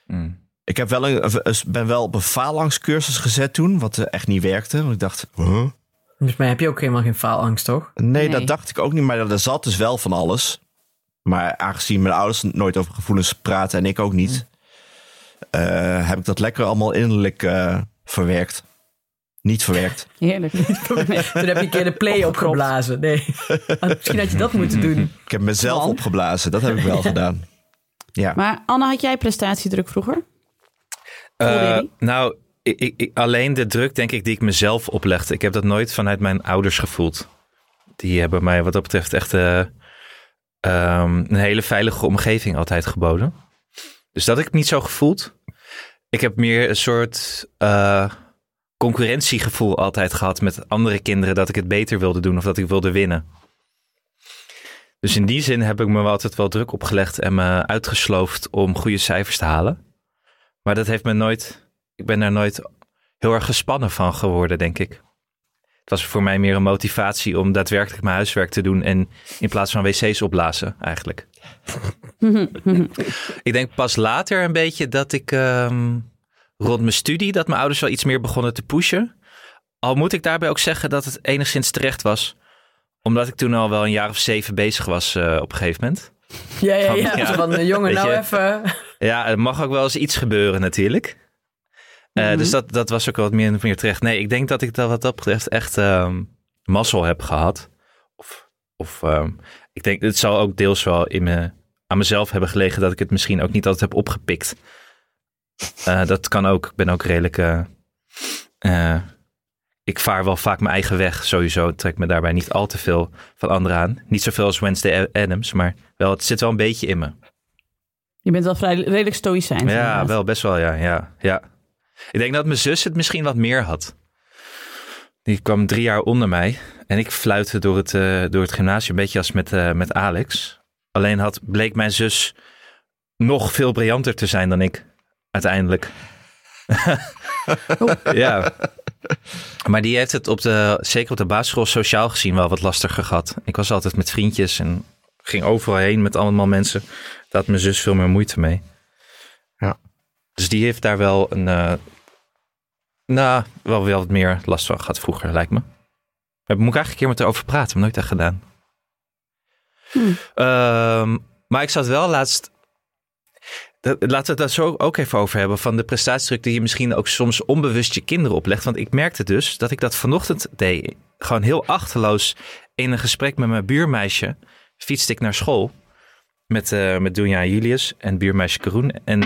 Hmm. Ik heb wel een, ben wel op een faalangscursus gezet toen, wat echt niet werkte. Want ik dacht, huh? Volgens mij heb je ook helemaal geen faalangst, toch? nee, Nee. dat dacht ik ook niet, maar er zat dus wel van alles. Maar aangezien mijn ouders nooit over gevoelens praten en ik ook niet, eh, heb ik dat lekker allemaal innerlijk eh, verwerkt. Niet verwerkt. [laughs] Heerlijk. Toen heb je een keer de play opgeblazen. Nee. [laughs] Misschien had je dat moeten doen. Ik heb mezelf Man. opgeblazen, dat heb ik wel [laughs] gedaan. Ja. Maar Anne, had jij prestatiedruk vroeger? Eh, nou, alleen de druk denk ik die ik mezelf oplegde. Ik heb dat nooit vanuit mijn ouders gevoeld. Die hebben mij wat dat betreft echt eh, ehm, een hele veilige omgeving altijd geboden. Dus dat heb ik niet zo gevoeld. Ik heb meer een soort eh, concurrentiegevoel altijd gehad met andere kinderen. Dat ik het beter wilde doen of dat ik wilde winnen. Dus in die zin heb ik me altijd wel druk opgelegd en me uitgesloofd om goede cijfers te halen. Maar dat heeft me nooit. Ik ben daar nooit heel erg gespannen van geworden, denk ik. Het was voor mij meer een motivatie om daadwerkelijk mijn huiswerk te doen en in plaats van wc's opblazen, eigenlijk. [laughs] ik denk pas later een beetje dat ik ehm, rond mijn studie, dat mijn ouders wel iets meer begonnen te pushen. Al moet ik daarbij ook zeggen dat het enigszins terecht was, omdat ik toen al wel een jaar of zeven bezig was eh, op een gegeven moment. Ja, ja, ja. Ja. Van, eh, jongen, nou even. Ja, er mag ook wel eens iets gebeuren natuurlijk. Eh, Dus dat, dat was ook wat meer, meer terecht. Nee, ik denk dat ik dat wat dat betreft echt ehm mazzel heb gehad. Of, of ehm, ik denk, het zal ook deels wel in me, aan mezelf hebben gelegen dat ik het misschien ook niet altijd heb opgepikt. Eh, dat kan ook. Ik ben ook redelijk... eh, ik vaar wel vaak mijn eigen weg sowieso. Trek me daarbij niet al te veel van anderen aan. Niet zoveel als Wednesday Adams, maar wel, het zit wel een beetje in me. Je bent wel vrij redelijk stoïcijns. Ja, inderdaad. wel best wel, ja, ja, ja. Ik denk dat mijn zus het misschien wat meer had. Die kwam drie jaar onder mij. En ik fluitte door het, eh, door het gymnasium, een beetje als met, eh, met Alex. Alleen had, bleek mijn zus nog veel briljanter te zijn dan ik, uiteindelijk. [laughs] ja. Maar die heeft het op de, zeker op de basisschool sociaal gezien wel wat lastiger gehad. Ik was altijd met vriendjes en ging overal heen met allemaal mensen. Daar had mijn zus veel meer moeite mee. Dus die heeft daar wel een, eh, nou, wel, wel wat meer last van gehad vroeger, lijkt me. Daar moet ik eigenlijk een keer met haar over praten, maar nooit echt gedaan. Ehm, maar ik zat wel laatst. Dat, laten we het daar zo ook even over hebben. Van de prestatiedruk die je misschien ook soms onbewust je kinderen oplegt. Want ik merkte dus dat ik dat vanochtend deed. Gewoon heel achterloos in een gesprek met mijn buurmeisje. Fietste ik naar school. Met, eh met Doenja en Julius en buurmeisje Karoen. En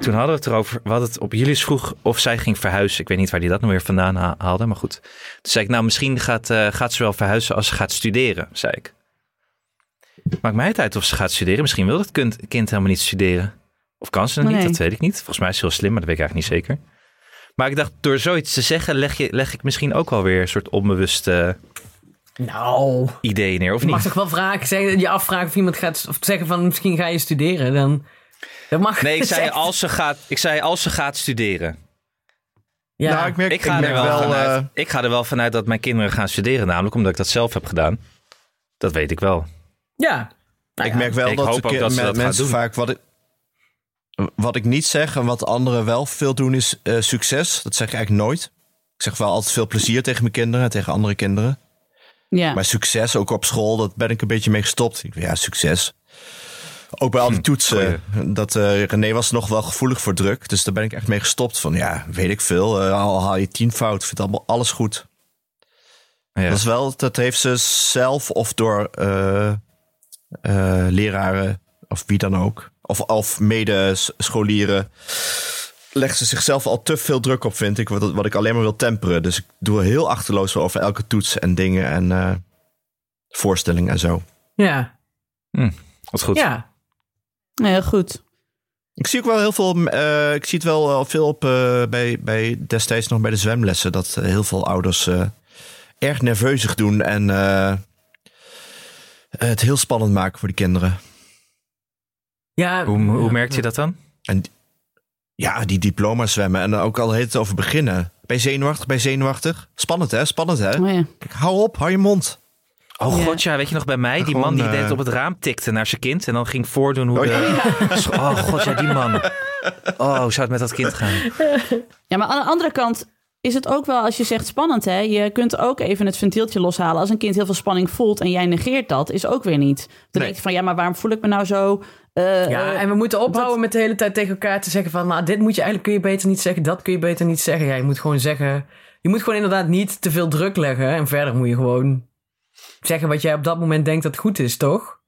toen hadden we het erover. We hadden het op Julius vroeg of zij ging verhuizen. Ik weet niet waar die dat nou weer vandaan ha- haalde. Maar goed. Toen zei ik, nou misschien gaat, eh, gaat ze wel verhuizen als ze gaat studeren. Zei ik. Maakt mij het uit of ze gaat studeren. Misschien wil het kind, kind helemaal niet studeren. Of kan ze het Nee. niet, dat weet ik niet. Volgens mij is ze heel slim, maar dat weet ik eigenlijk niet zeker. Maar ik dacht, door zoiets te zeggen, leg, je, leg ik misschien ook alweer een soort onbewuste Nou, ideeën neer, of je mag niet? toch wel vragen, zeggen, je afvragen of iemand gaat, of zeggen van misschien ga je studeren. Dan, dat mag Nee, ik [laughs] zei, als ze gaat, ik zei als ze gaat studeren. Ja. Nou, ik merk, Ik ga, ik er merk wel wel, vanuit, eh, ik ga er wel vanuit dat mijn kinderen gaan studeren, namelijk omdat ik dat zelf heb gedaan. Dat weet ik wel. ja. Nou ik ja. merk wel ik dat, hoop ook dat ze mensen vaak wat ik, wat ik niet zeg en wat anderen wel veel doen is eh, succes. Dat zeg ik eigenlijk nooit. Ik zeg wel altijd veel plezier tegen mijn kinderen en tegen andere kinderen. Ja. Maar succes, ook op school, dat ben ik een beetje mee gestopt. Ja, succes. Ook bij al die toetsen. Dat, eh, René was nog wel gevoelig voor druk. Dus daar ben ik echt mee gestopt. Van ja, weet ik veel. eh, al haal je tien fout, vindt allemaal alles goed. Ja. Dat is wel, dat heeft ze zelf of door eh, leraren of wie dan ook. Of, of medescholieren. Legt ze zichzelf al te veel druk op, vind ik. Wat, wat ik alleen maar wil temperen. Dus ik doe heel achterloos over elke toets en dingen en eh voorstellingen en zo. Ja. Wat goed. Ja. Nee, heel goed. Ik zie ook wel heel veel. eh, ik zie het wel eh, veel op eh, bij, bij destijds nog bij de zwemlessen. Dat heel veel ouders eh, erg nerveuzig doen en eh, het heel spannend maken voor de kinderen. Ja. Hoe, hoe merkt je dat dan? En ja, die diploma zwemmen. En dan ook al heet het over beginnen. Ben je zenuwachtig? Ben je zenuwachtig? Spannend hè? Spannend hè? Oh, ja. Kijk, hou op, hou je mond. Oh Ja. god, ja, weet je nog bij mij? Die Gewoon, man die eh, deed op het raam tikte naar zijn kind en dan ging voordoen hoe Oh, de... [laughs] Oh god, ja, die man. Oh, hoe zou het met dat kind gaan? [laughs] ja, maar aan de andere kant is het ook wel, als je zegt spannend, hè? Je kunt ook even het ventieltje loshalen. Als een kind heel veel spanning voelt en jij negeert dat, is ook weer niet. Dan Nee. denk je van, ja, maar waarom voel ik me nou zo... eh, Ja, eh, en we moeten ophouden met de hele tijd tegen elkaar te zeggen van... nou, dit moet je eigenlijk kun je beter niet zeggen, dat kun je beter niet zeggen. Ja, je moet gewoon zeggen... Je moet gewoon inderdaad niet te veel druk leggen. En verder moet je gewoon zeggen wat jij op dat moment denkt dat goed is, toch?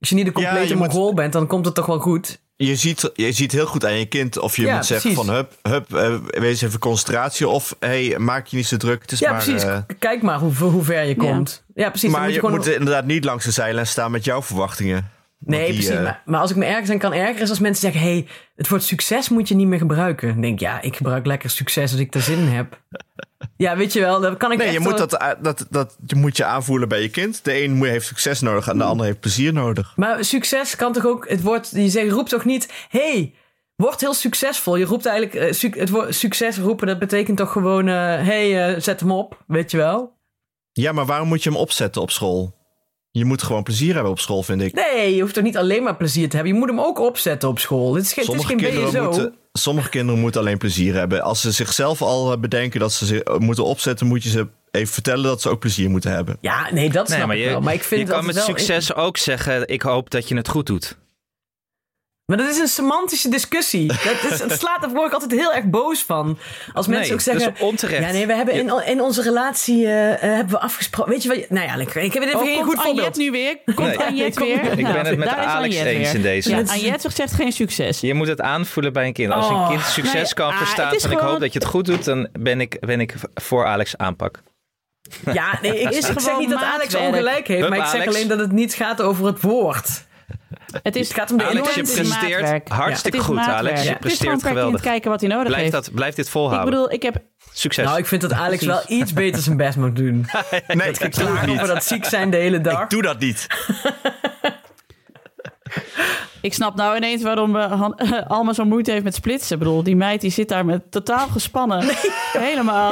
Als je niet Ja, complete moet- mongool bent, dan komt het toch wel goed? Je ziet, je ziet heel goed aan je kind of je Ja, moet zeggen precies. van hup, hup, eh, wees even concentratie. Of hey, maak je niet zo druk. Het is Ja, maar, precies. Kijk maar hoe, hoe ver je komt. Ja, precies. maar moet je je gewoon... moet inderdaad niet langs de zijlijn staan met jouw verwachtingen. Nee, die, precies. eh, maar, maar als ik me ergens aan kan ergeren is als mensen zeggen... hey, het woord succes moet je niet meer gebruiken. Dan denk ik, ja, ik gebruik lekker succes als ik er zin in heb. [laughs] ja, weet je wel, dan kan ik Nee, je moet wel- dat, eh, dat, dat je moet je aanvoelen bij je kind. De een moet- heeft succes nodig en de ander heeft plezier nodig. Maar succes kan toch ook... Het woord, je zegt, roept toch niet... hey, word heel succesvol. Je roept eigenlijk... eh, suc- het woord succes roepen, dat betekent toch gewoon... eh, hey, zet hem op, weet je wel? Ja, maar waarom moet je hem opzetten op school? Je moet gewoon plezier hebben op school, vind ik. Nee, je hoeft toch niet alleen maar plezier te hebben. Je moet hem ook opzetten op school. Het is geen, het is Sommige geen kinderen, BSO. moeten, sommige kinderen moeten alleen plezier hebben. Als ze zichzelf al bedenken dat ze zich moeten opzetten, moet je ze even vertellen dat ze ook plezier moeten hebben. Ja, nee, dat snap Nee, maar ik je, wel. Maar ik vind je dat kan met wel- succes ook zeggen: Ik hoop dat je het goed doet. Maar dat is een semantische discussie. Dat is, het slaat, daar word ik altijd heel erg boos van. Als mensen Nee, ook zeggen... dat is onterecht. Ja, nee, we hebben in, in onze relatie eh, eh, hebben we afgesproken... Weet je wat... Nou ja, lekker. ik heb even Oh, geen goed voorbeeld. Anjet nu weer? Komt Nee. Anjet Kom- weer? Ik ben het met daar Alex Anjet eens weer. in deze. Ja, Anjet zegt geen succes. Je moet het aanvoelen bij een kind. Als een Oh. kind succes Nee, kan ah, verstaan van ik hoop dat je het goed doet, dan ben ik, ben ik voor Alex aanpak. Ja, nee, ik, is ik zeg niet dat Alex ongelijk heeft. Hup, maar ik zeg Alex. alleen dat het niet gaat over het woord. Het, is, Het gaat om de Alex, je presteert maatwerk. hartstikke goed, maatwerk. Alex. Je presteert geweldig. kijken wat hij nodig Blijf, heeft. dat, blijf dit Ik volhouden. bedoel, ik heb... Succes. Nou, ik vind dat Alex wel iets beter zijn best moet doen. [laughs] Nee, ik doe het niet. dat ziek zijn de hele dag. Ik doe dat niet. [laughs] Ik snap nou ineens waarom eh, Han- [laughs] Alma zo moeite heeft met splitsen. Ik bedoel, die meid die zit daar met totaal gespannen. [laughs] Helemaal.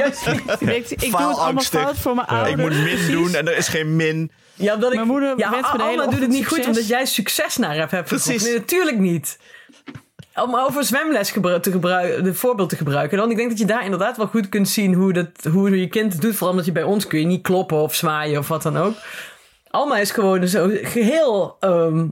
Die denkt, [laughs] ik doe het allemaal fout voor mijn Ja, ouders. ik moet min Precies. doen en er is geen min. Ja, omdat ik, Mijn moeder ja, me hele Alma doet het niet goed omdat jij succes naar hebt. hebt Precies. Nee, natuurlijk niet. Om over zwemles gebru- te gebruiken, de voorbeeld te gebruiken. Dan, ik denk dat je daar inderdaad wel goed kunt zien hoe, dat, hoe je kind het doet. Vooral omdat je bij ons kun je niet kloppen of zwaaien of wat dan ook. Alma is gewoon zo geheel ehm,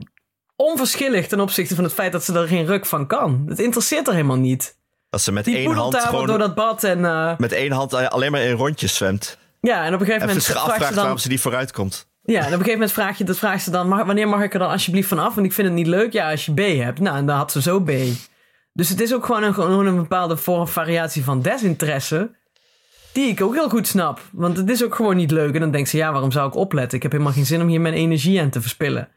onverschillig ten opzichte van het feit dat ze er geen ruk van kan. Het interesseert er helemaal niet. Dat ze met Die één hand gewoon door dat bad en... eh, met één hand alleen maar in rondjes zwemt. ja, en op een gegeven En moment zich vraagt afvraagt ze dan... waarom ze niet vooruit komt. Ja, en op een gegeven moment vraag je, dat vraagt ze dan, mag, wanneer mag ik er dan alsjeblieft van af? Want ik vind het niet leuk. Ja, als je B hebt. Nou, en dan had ze zo B. Dus het is ook gewoon een, gewoon een bepaalde vorm, variatie van desinteresse. Die ik ook heel goed snap. Want het is ook gewoon niet leuk. En dan denkt ze, ja, waarom zou ik opletten? Ik heb helemaal geen zin om hier mijn energie aan te verspillen.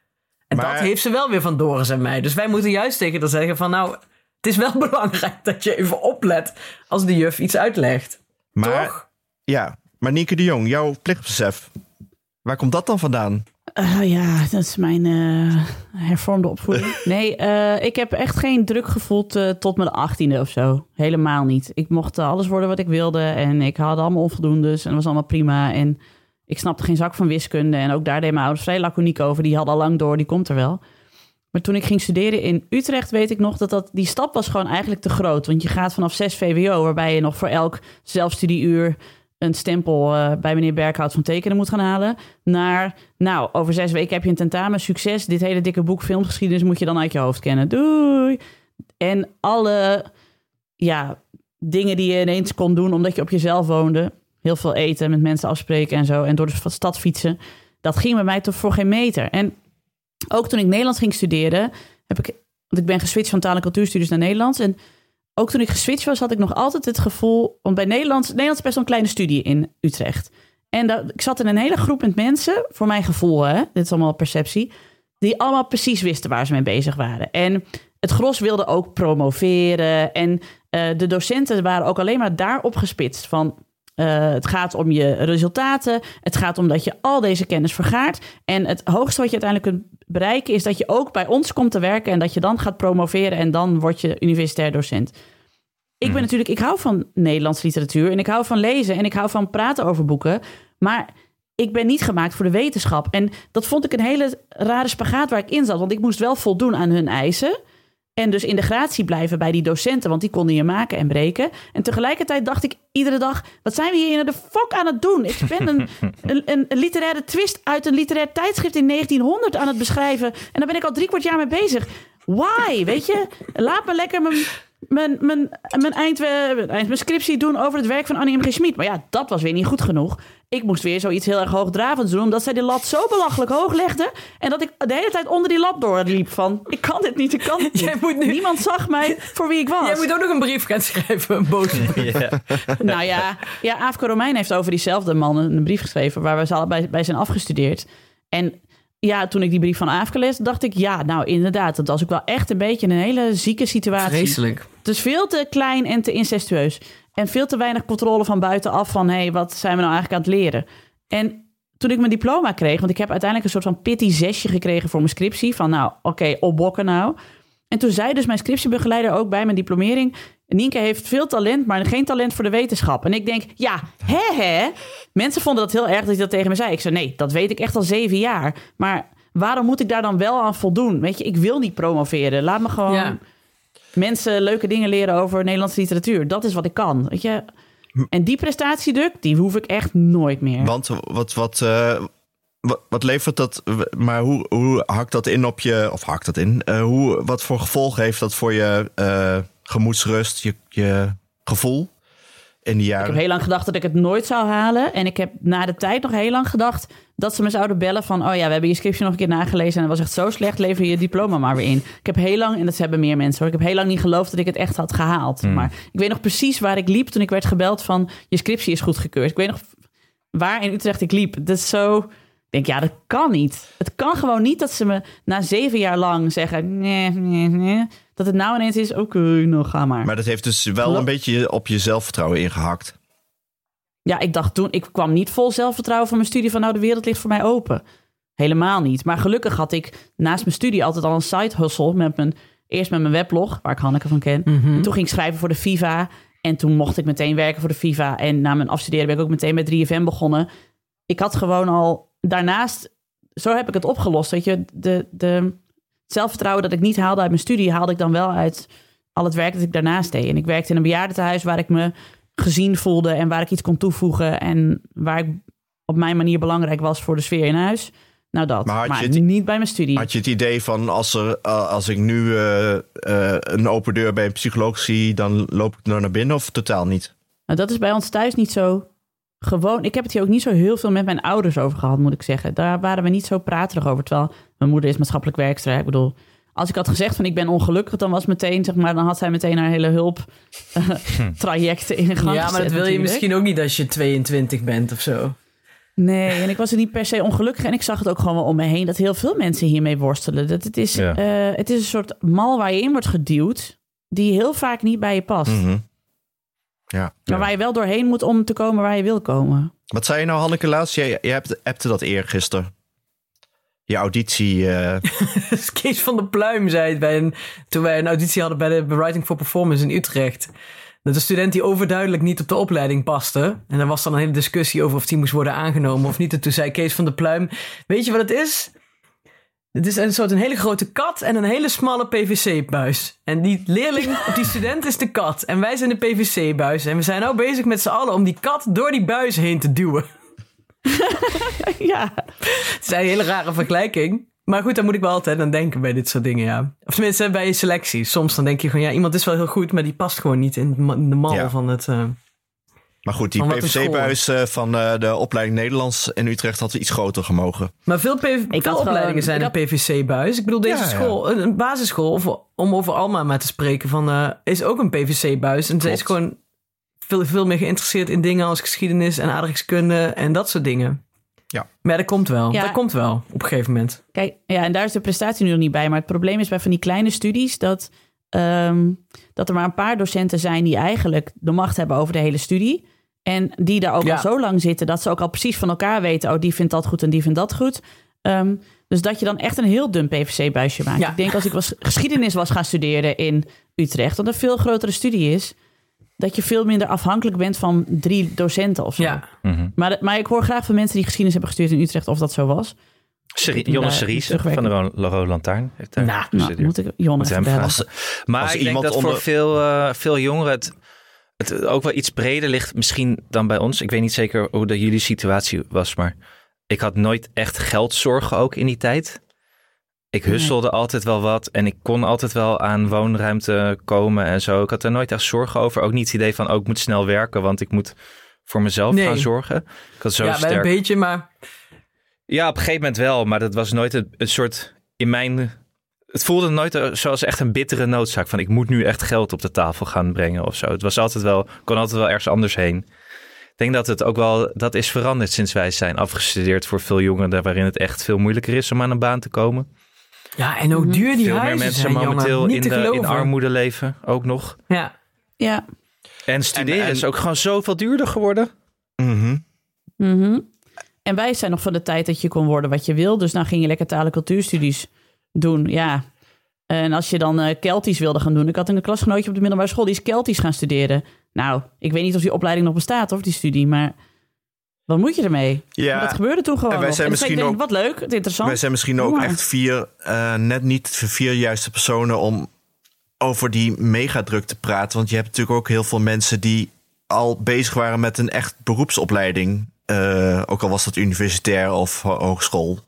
En Maar- dat heeft ze wel weer van Doris en mij. Dus wij moeten juist tegen haar zeggen van, nou, het is wel [laughs] belangrijk dat je even oplet als de juf iets uitlegt. Maar Toch? ja, maar Nienke de Jong, jouw plichtbesef. Waar komt dat dan vandaan? Eh, ja, dat is mijn eh, hervormde opvoeding. [laughs] Nee, eh, ik heb echt geen druk gevoeld tot mijn achttiende of zo. Helemaal niet. Ik mocht alles worden wat ik wilde. En ik had allemaal onvoldoendes. En dat was allemaal prima. En ik snapte geen zak van wiskunde. En ook daar deden mijn ouders vrij laconiek over. Die hadden al lang door, die komt er wel. Maar toen ik ging studeren in Utrecht, weet ik nog dat, dat die stap was gewoon eigenlijk te groot. Want je gaat vanaf 6 VWO, waarbij je nog voor elk zelfstudieuur een stempel eh, bij meneer Berghout van tekenen moet gaan halen. Naar, nou, over zes weken heb je een tentamen, succes. Dit hele dikke boek filmgeschiedenis moet je dan uit je hoofd kennen. Doei! En alle, ja, dingen die je ineens kon doen omdat je op jezelf woonde. Heel veel eten, met mensen afspreken en zo. En door de stad fietsen. Dat ging bij mij toch voor geen meter. En ook toen ik Nederlands ging studeren, heb ik, want ik ben geswitcht van taal- en cultuurstudies naar Nederlands. En ook toen ik geswitcht was, had ik nog altijd het gevoel, want bij Nederlands, Nederlands best wel een kleine studie in Utrecht. En dat, ik zat in een hele groep met mensen, voor mijn gevoel, hè, dit is allemaal perceptie, die allemaal precies wisten waar ze mee bezig waren. En het gros wilde ook promoveren. En eh, de docenten waren ook alleen maar daarop gespitst van eh, het gaat om je resultaten. Het gaat om dat je al deze kennis vergaart. En het hoogste wat je uiteindelijk kunt bereiken is dat je ook bij ons komt te werken en dat je dan gaat promoveren en dan word je universitair docent. Ik ben natuurlijk, ik hou van Nederlands literatuur en ik hou van lezen en ik hou van praten over boeken. Maar ik ben niet gemaakt voor de wetenschap. En dat vond ik een hele rare spagaat waar ik in zat. Want ik moest wel voldoen aan hun eisen. En dus in de gratie blijven bij die docenten, want die konden je maken en breken. En tegelijkertijd dacht ik iedere dag: wat zijn we hier in de fok aan het doen? Ik ben een, een, [laughs] een, een literaire twist uit een literair tijdschrift in 1900 aan het beschrijven. En daar ben ik al drie kwart jaar mee bezig. Why? Weet je? Laat me lekker mijn, mijn, mijn, mijn, eind, mijn, eind- mijn scriptie doen over het werk van Annie M. G. Schmid. Maar ja, dat was weer niet goed genoeg. Ik moest weer zoiets heel erg hoogdravends doen, omdat zij de lat zo belachelijk hoog legde. En dat ik de hele tijd onder die lat doorliep van, ik kan dit niet, ik kan dit [laughs] niet. Jij moet nu- Niemand zag mij voor wie ik was. Jij moet ook nog een brief gaan schrijven, een boze brief. [laughs] Nou ja, ja Aafke Romein heeft over diezelfde man een, een brief geschreven... waar we ze allebei bij zijn afgestudeerd. En ja, toen ik die brief van Aafke lees, dacht ik... ja, nou inderdaad, dat was ook wel echt een beetje een hele zieke situatie. Vreselijk. Het is veel te klein en te incestueus. En veel te weinig controle van buitenaf van... hé, hey, wat zijn we nou eigenlijk aan het leren? En toen ik mijn diploma kreeg... want ik heb uiteindelijk een soort van pitty zesje gekregen voor mijn scriptie... van nou, oké, opbokken nou... En toen zei dus mijn scriptiebegeleider ook bij mijn diplomering... Nienke heeft veel talent, maar geen talent voor de wetenschap. En ik denk, ja, hè hè? Mensen vonden dat heel erg dat hij dat tegen me zei. Ik zei, nee, dat weet ik echt al zeven jaar. Maar waarom moet ik daar dan wel aan voldoen? Weet je, ik wil niet promoveren. Laat me gewoon Ja. mensen leuke dingen leren over Nederlandse literatuur. Dat is wat ik kan, weet je? En die prestatiedruk, die hoef ik echt nooit meer. Want wat, wat, eh, wat, wat levert dat? Maar hoe, hoe hakt dat in op je. Of hakt dat in? Eh, hoe, wat voor gevolgen heeft dat voor je eh, gemoedsrust, je, je gevoel in die Ik jaren? heb heel lang gedacht dat ik het nooit zou halen. En ik heb na de tijd nog heel lang gedacht dat ze me zouden bellen van... oh ja, we hebben je scriptje nog een keer nagelezen en dat was echt zo slecht. Lever je diploma maar weer in. Ik heb heel lang, en dat hebben meer mensen hoor... ik heb heel lang niet geloofd dat ik het echt had gehaald. Maar ik weet nog precies waar ik liep toen ik werd gebeld van... je scriptie is goedgekeurd. Ik weet nog waar in Utrecht ik liep. Dat is zo... Ik denk, ja, dat kan niet. Het kan gewoon niet dat ze me na zeven jaar lang zeggen... nee, nee, nee. Dat het nou ineens is, oké, nou ga maar. Maar dat heeft dus wel een beetje op je zelfvertrouwen ingehakt. Ja, ik dacht toen, ik kwam niet vol zelfvertrouwen van mijn studie van nou, de wereld ligt voor mij open. Helemaal niet. Maar gelukkig had ik naast mijn studie altijd al een side hustle met mijn, eerst met mijn weblog, waar ik Hanneke van ken. En toen ging ik schrijven voor de Viva. En toen mocht ik meteen werken voor de Viva. En na mijn afstuderen ben ik ook meteen met 3FM begonnen. Ik had gewoon al daarnaast, zo heb ik het opgelost. Weet je, de, de het zelfvertrouwen dat ik niet haalde uit mijn studie, haalde ik dan wel uit al het werk dat ik daarnaast deed. En ik werkte in een bejaardentehuis waar ik me gezien voelde en waar ik iets kon toevoegen en waar ik op mijn manier belangrijk was voor de sfeer in huis. Nou dat, Maar maar, het- niet bij mijn studie. Had je het idee van als, er, eh, als ik nu eh, eh, een open deur bij een psycholoog zie, dan loop ik er naar binnen of totaal niet? Nou, dat is bij ons thuis niet zo gewoon. Ik heb het hier ook niet zo heel veel met mijn ouders over gehad, moet ik zeggen. Daar waren we niet zo praterig over. Terwijl mijn moeder is maatschappelijk werkster. hè. Ik bedoel, als ik had gezegd van ik ben ongelukkig, dan was meteen, zeg maar, dan had zij meteen haar hele hulp eh, [laughs] trajecten in gang Ja, maar gezet dat wil je natuurlijk. misschien ook niet als je 22 bent of zo. Nee, en ik was er niet per se ongelukkig. En ik zag het ook gewoon wel om me heen dat heel veel mensen hiermee worstelen. Dat het, is, Ja. eh, het is een soort mal waar je in wordt geduwd, die heel vaak niet bij je past. Mhm. Ja. Maar waar je wel doorheen moet om te komen waar je wil komen. Wat zei je nou, Hanneke, laatst? Jij, jij hebt, appte dat eergisteren. Je auditie. eh, [laughs] Kees van der Pluim zei het bij een, toen wij een auditie hadden bij de Writing for Performance in Utrecht. Dat een student die overduidelijk niet op de opleiding paste. En er was dan een hele discussie over of die moest worden aangenomen of niet. En toen zei Kees van der Pluim, weet je wat het is? Het is een soort een hele grote kat en een hele smalle PVC-buis. En die leerling, [laughs] of die student is de kat. En wij zijn de PVC-buis. En we zijn nou bezig met z'n allen om die kat door die buis heen te duwen. [laughs] ja, Het is een hele rare vergelijking. Maar goed, daar moet ik wel altijd aan denken bij dit soort dingen, ja. Of tenminste, bij selectie. Soms dan denk je gewoon, ja, iemand is wel heel goed, maar die past gewoon niet in de mal Ja. van het... eh, maar goed, die PVC-buis eh, van eh, de opleiding Nederlands in Utrecht had iets groter gemogen. Maar veel, PV veel opleidingen zijn ik een PVC-buis. Ik bedoel, deze Ja, school, een, een basisschool, of, om over Alma maar te spreken, van, eh, is ook een PVC-buis. En ze is gewoon veel, veel meer geïnteresseerd in dingen als geschiedenis en aardrijkskunde en dat soort dingen. Ja. Maar dat komt wel. Ja. Dat komt wel, op een gegeven moment. kijk, ja, en daar is de prestatie nu nog niet bij. Maar het probleem is bij van die kleine studies dat, ehm, dat er maar een paar docenten zijn die eigenlijk de macht hebben over de hele studie. En die daar ook Ja. al zo lang zitten dat ze ook al precies van elkaar weten. Oh, die vindt dat goed en die vindt dat goed. Ehm, dus dat je dan echt een heel dun PVC-buisje maakt. Ja. Ik denk als ik was, geschiedenis was gaan studeren in Utrecht, dat een veel grotere studie is, dat je veel minder afhankelijk bent van drie docenten of zo. Ja. Mhm. Maar, maar ik hoor graag van mensen die geschiedenis hebben gestudeerd in Utrecht of dat zo was. Serie, Die Jonne terugwerken. van de Ro- Rode Lantaarn. Heeft daar Nou, Nou, moet ik Jon Moet even bellen. Maar Als ik denk iemand dat onder- voor veel, eh, veel jongeren het, het ook wel iets breder ligt misschien dan bij ons. Ik weet niet zeker hoe de jullie situatie was, maar ik had nooit echt geldzorgen ook in die tijd. Ik husselde altijd wel wat en ik kon altijd wel aan woonruimte komen en zo. Ik had er nooit echt zorgen over. Ook niet het idee van, oh, ik moet snel werken, want ik moet voor mezelf Nee. gaan zorgen. Ik had zo ja, sterk... een beetje, maar Ja, op een gegeven moment wel, maar dat was nooit een, een soort in mijn. Het voelde nooit eh, zoals echt een bittere noodzaak van ik moet nu echt geld op de tafel gaan brengen of zo. Het was altijd wel, kon altijd wel ergens anders heen. Ik denk dat het ook wel, dat is veranderd sinds wij zijn afgestudeerd voor veel jongeren, waarin het echt veel moeilijker is om aan een baan te komen. ja, en ook duur die veel meer huizen mensen zijn, momenteel in, te de, in armoede leven, ook nog. Ja, Ja. En studeren En- en- is ook gewoon zoveel duurder geworden. Mhm. Mhm. En wij zijn nog van de tijd dat je kon worden wat je wil. Dus dan ging je lekker taal- en cultuurstudies doen. Ja. En als je dan eh Keltisch wilde gaan doen. Ik had een klasgenootje op de middelbare school die is Keltisch gaan studeren. Nou, ik weet niet of die opleiding nog bestaat of die studie, maar wat moet je ermee? Ja, Maar dat gebeurde toen gewoon. en wij zijn misschien denk, Wat leuk, interessant. wij zijn misschien ook echt vier, eh, net niet de vier juiste personen om over die megadruk te praten. Want je hebt natuurlijk ook heel veel mensen die al bezig waren met een echt beroepsopleiding. Eh, ook al was dat universitair of ho- hogeschool.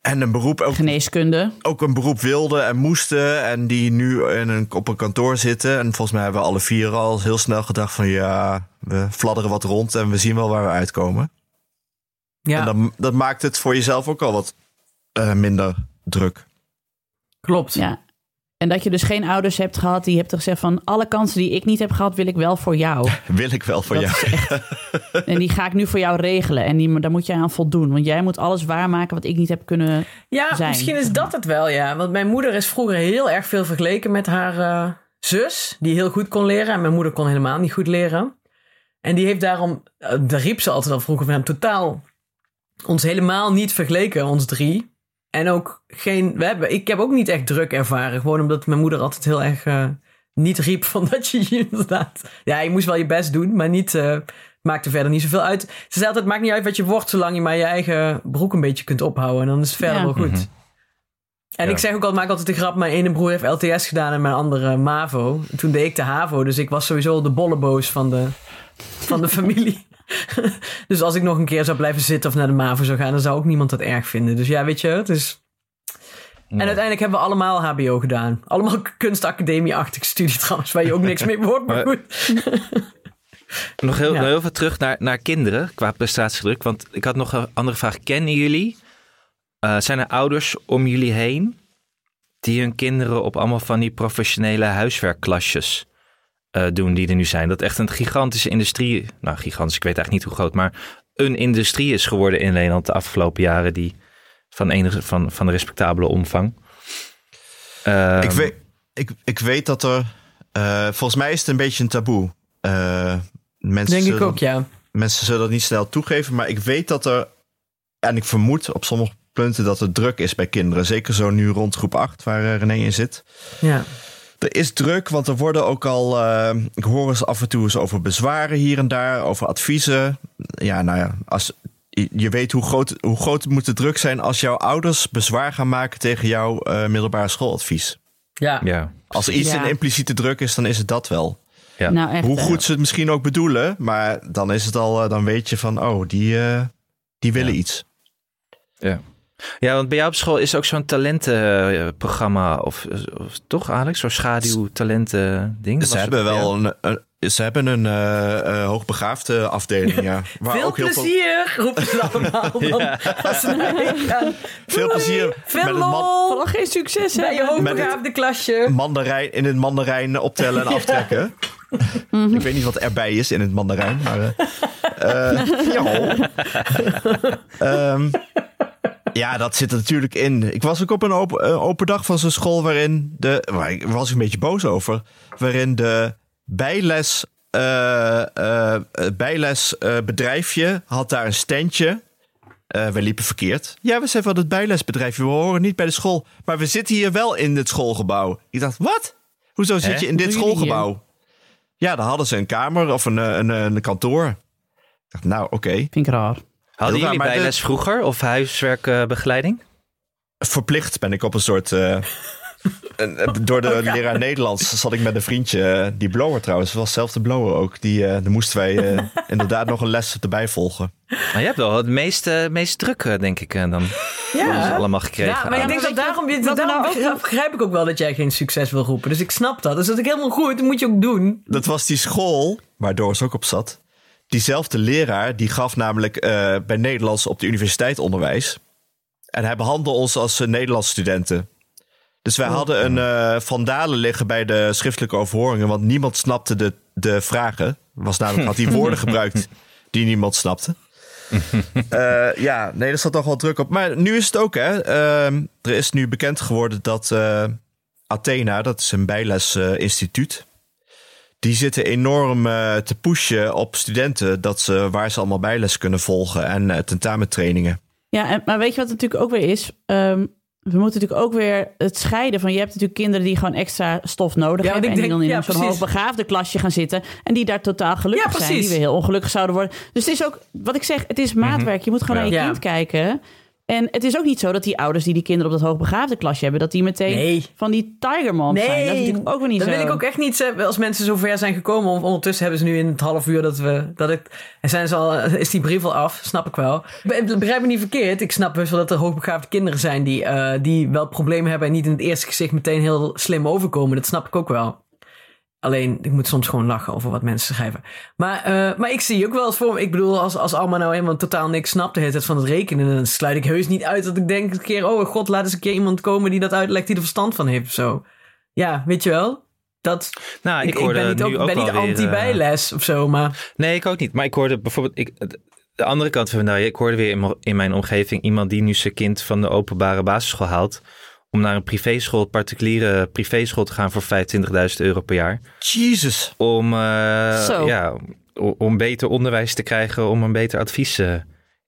En een beroep ook Geneeskunde. ook een beroep wilden en moesten. En die nu in een, op een kantoor zitten. En volgens mij hebben we alle vier al heel snel gedacht van ja, we fladderen wat rond en we zien wel waar we uitkomen. ja En dat, dat maakt het voor jezelf ook al wat eh, minder druk. klopt. Ja. En dat je dus geen ouders hebt gehad die hebt gezegd van alle kansen die ik niet heb gehad, wil ik wel voor jou. [laughs] Wil ik wel voor Dat jou. echt- [laughs] en die ga ik nu voor jou regelen. En die, daar moet jij aan voldoen. Want jij moet alles waarmaken wat ik niet heb kunnen. Ja, zijn. misschien is dat het wel, ja. Want mijn moeder is vroeger heel erg veel vergeleken met haar eh, zus, die heel goed kon leren. En mijn moeder kon helemaal niet goed leren. En die heeft daarom, eh, daar riep ze altijd al vroeger van hem, totaal ons helemaal niet vergeleken, ons drie. En ook geen, we hebben, ik heb ook niet echt druk ervaren. Gewoon omdat mijn moeder altijd heel erg eh, niet riep van dat je je inderdaad... [laughs] Ja, je moest wel je best doen, maar niet, eh maakte verder niet zoveel uit. Ze zei altijd, het maakt niet uit wat je wordt, zolang je maar je eigen broek een beetje kunt ophouden. En dan is het verder Ja. wel goed. En Ja. ik zeg ook altijd, maak altijd de grap, mijn ene broer heeft LTS gedaan en mijn andere MAVO. En toen deed ik de HAVO, dus ik was sowieso de bolleboos van de, van de familie. [laughs] dus als ik nog een keer zou blijven zitten of naar de MAVO zou gaan, dan zou ook niemand dat erg vinden. Dus ja, weet je, het is... En uiteindelijk hebben we allemaal HBO gedaan. Allemaal kunstacademie-achtige studie trouwens, waar je ook niks mee wordt, maar goed. [laughs] Nog heel, Ja. heel veel terug naar, naar kinderen qua prestatiedruk. Want ik had nog een andere vraag. Kennen jullie, eh, zijn er ouders om jullie heen die hun kinderen op allemaal van die professionele huiswerkklasjes eh, doen die er nu zijn? Dat echt een gigantische industrie, nou gigantisch, ik weet eigenlijk niet hoe groot, maar een industrie is geworden in Nederland de afgelopen jaren die van, enige, van, van respectabele omvang. Ehm, ik, weet, ik, ik weet dat er... eh, volgens mij is het een beetje een taboe. Eh, mensen Denk ik zullen- ook, ja. Mensen zullen dat niet snel toegeven, maar ik weet dat er... En ik vermoed op sommige punten dat het druk is bij kinderen. Zeker zo nu rond groep 8, waar René in zit. ja. Er is druk, want er worden ook al. eh, ik hoor eens af en toe eens over bezwaren hier en daar, over adviezen. Ja, nou ja, als, je weet hoe groot, hoe groot moet de druk zijn als jouw ouders bezwaar gaan maken tegen jouw eh, middelbare schooladvies. Ja. Ja, Als er iets Ja. een impliciete druk is, dan is het dat wel. Ja. Nou, echt, hoe goed ze het misschien ook bedoelen, maar dan is het al, eh, dan weet je van, oh, die, eh, die willen Ja. iets. Ja. Ja, want bij jou op school is ook zo'n talentenprogramma, of, of toch Alex? Zo'n schaduwtalenten ding? Ze hebben wel een, een- ze hebben een eh, eh, hoogbegaafde afdeling, ja. [laughs] Waar Veel ook heel veel, plezier, roepen ze [laughs] allemaal. Als ze veel plezier Veel met het man. Vooral geen succes Bij je hoogbegaafde klasje. mandarijn, in het mandarijn optellen en [laughs] aftrekken. Ik weet niet wat erbij is in het mandarijn, maar... eh, eh, ja. Ehm, ja, dat zit er natuurlijk in. Ik was ook op een open, een open dag van zo'n school waarin de... Waar ik was ik een beetje boos over. Waarin de bijles... eh, eh, bijlesbedrijfje had daar een standje. Eh, we liepen verkeerd. Ja, we zijn van het bijlesbedrijfje. We horen niet bij de school. Maar we zitten hier wel in het schoolgebouw. Ik dacht, wat? Hoezo zit je in dit schoolgebouw? Ja, dan hadden ze een kamer of een, eh, een, een kantoor. Ik dacht, nou, oké. Vind ik raar. Hadden jullie bijles dit- vroeger of huiswerkbegeleiding? Verplicht ben ik op een soort... eh, [laughs] eh, door de leraar Nederlands zat ik met een vriendje, eh, die blower trouwens, was zelf de blower ook. Die, eh daar moesten wij [laughs] inderdaad nog een les erbij volgen. Maar je hebt wel het meest, eh, meest druk, denk ik, dan Ja. allemaal gekregen. Ja, maar ik denk dat daarom, je, daarom nou ook begrijp, begrijp ik ook wel dat jij geen succes wil roepen. Dus ik snap dat. Dus dat is ook helemaal goed. Dat moet je ook doen. Dat was die school waar Doris ook op zat. Diezelfde leraar die gaf namelijk eh, bij Nederlands op de universiteit onderwijs. En hij behandelde ons als uh, Nederlands studenten. Dus wij hadden een uh, vandalen liggen bij de schriftelijke overhoringen, want niemand snapte de, de vragen. Was namelijk had hij woorden [laughs] gebruikt die niemand snapte. uh, [laughs] ja, nee, er zat toch wel druk op. Maar nu is het ook, hè. Uh, er is nu bekend geworden dat Athena, dat is een bijlesinstituut, die zitten enorm uh, te pushen op studenten dat ze, waar ze allemaal bijles kunnen volgen en uh, tentamentrainingen. Ja, en, maar weet je wat het natuurlijk ook weer is? Um, we moeten natuurlijk ook weer het scheiden van... je hebt natuurlijk kinderen die gewoon extra stof nodig ja, hebben... en die denk, dan in ja, zo'n hoogbegaafde klasje gaan zitten... en die daar totaal gelukkig ja, zijn, die weer heel ongelukkig zouden worden. Dus het is ook, wat ik zeg, het is maatwerk. Je moet gewoon Ja. naar je Ja. kind kijken... En het is ook niet zo dat die ouders die die kinderen op dat hoogbegaafde klasje hebben... dat die meteen Nee. van die tiger moms zijn. Dat is natuurlijk ook weer niet dat zo. wil ik ook echt niet. Als mensen zover zijn gekomen, on- ondertussen hebben ze nu in het half uur dat we. Dat ik, en zijn ze al, is die brief al af, snap ik wel. Be- Begrijp me niet verkeerd. Ik snap best wel dat er hoogbegaafde kinderen zijn die, eh, die wel problemen hebben en niet in het eerste gezicht meteen heel slim overkomen. Dat snap ik ook wel. Alleen, ik moet soms gewoon lachen over wat mensen schrijven. Maar, eh, maar ik zie ook wel eens voor me. Ik bedoel, als, als Alma nou helemaal totaal niks snapt de hele tijd van het rekenen, dan sluit ik heus niet uit dat ik denk een keer, oh god, laat eens een keer iemand komen die dat uitlegt, die er verstand van heeft of zo. Ja, weet je wel? Dat, Nou, ik, ik, ik hoorde ben niet, ook, nu ook ben niet anti-bijles of zo, maar Nee, ik ook niet. Maar ik hoorde bijvoorbeeld... Ik, de andere kant van medaille. Ik hoorde weer in mijn omgeving iemand die nu zijn kind van de openbare basisschool haalt. Om naar een privéschool, particuliere privéschool te gaan voor 25.000 euro per jaar. Jesus. Om, eh, ja, om beter onderwijs te krijgen, om een beter advies eh,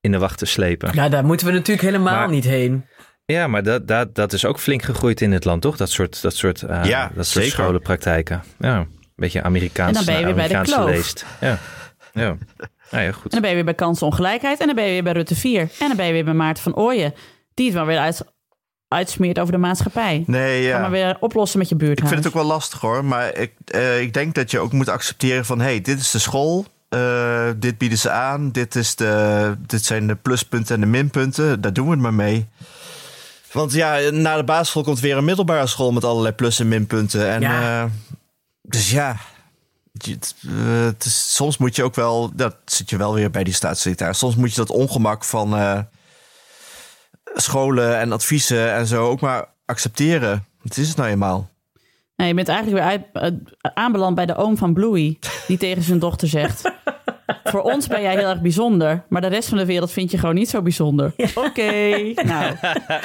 in de wacht te slepen. ja, daar moeten we natuurlijk helemaal Maar- niet heen. Ja, maar dat, dat, dat is ook flink gegroeid in het land, toch? Dat soort, dat soort, eh, Ja, dat soort zeker. scholenpraktijken. Ja, een beetje Amerikaans. En dan ben je weer bij de geleest. Ja, ja. Nou ja, goed. En dan ben je weer bij kansenongelijkheid. En dan ben je weer bij Rutte 4. En dan ben je weer bij Maarten van Ooyen. Die het wel weer uit, uitsmeert over de maatschappij. Nee, Ga maar ja. weer oplossen met je Ik buurthuis. vind het ook wel lastig hoor. Maar ik, eh, ik denk dat je ook moet accepteren van... hé, hey, dit is de school. eh, dit bieden ze aan. Dit, is de, dit zijn de pluspunten en de minpunten. Daar doen we het maar mee. Want ja, na de basisschool komt weer een middelbare school... met allerlei plus- en minpunten. En, Ja. eh, dus ja... het is, soms moet je ook wel... Dat zit je wel weer bij die staatssecretaris. Soms moet je dat ongemak van... scholen en adviezen en zo ook maar accepteren. Het is het nou eenmaal. Nee, je bent eigenlijk weer uit, aanbeland bij de oom van Bluey. Die tegen zijn dochter zegt... [laughs] Voor ons ben jij heel erg bijzonder. Maar de rest van de wereld vind je gewoon niet zo bijzonder. Oké. Nou,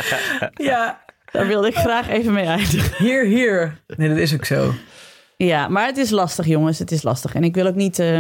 [laughs] Ja, daar wilde ik graag even mee eindigen. hier, hier. Nee, dat is ook zo. Ja, maar het is lastig, jongens. Het is lastig. En ik wil ook niet... eh,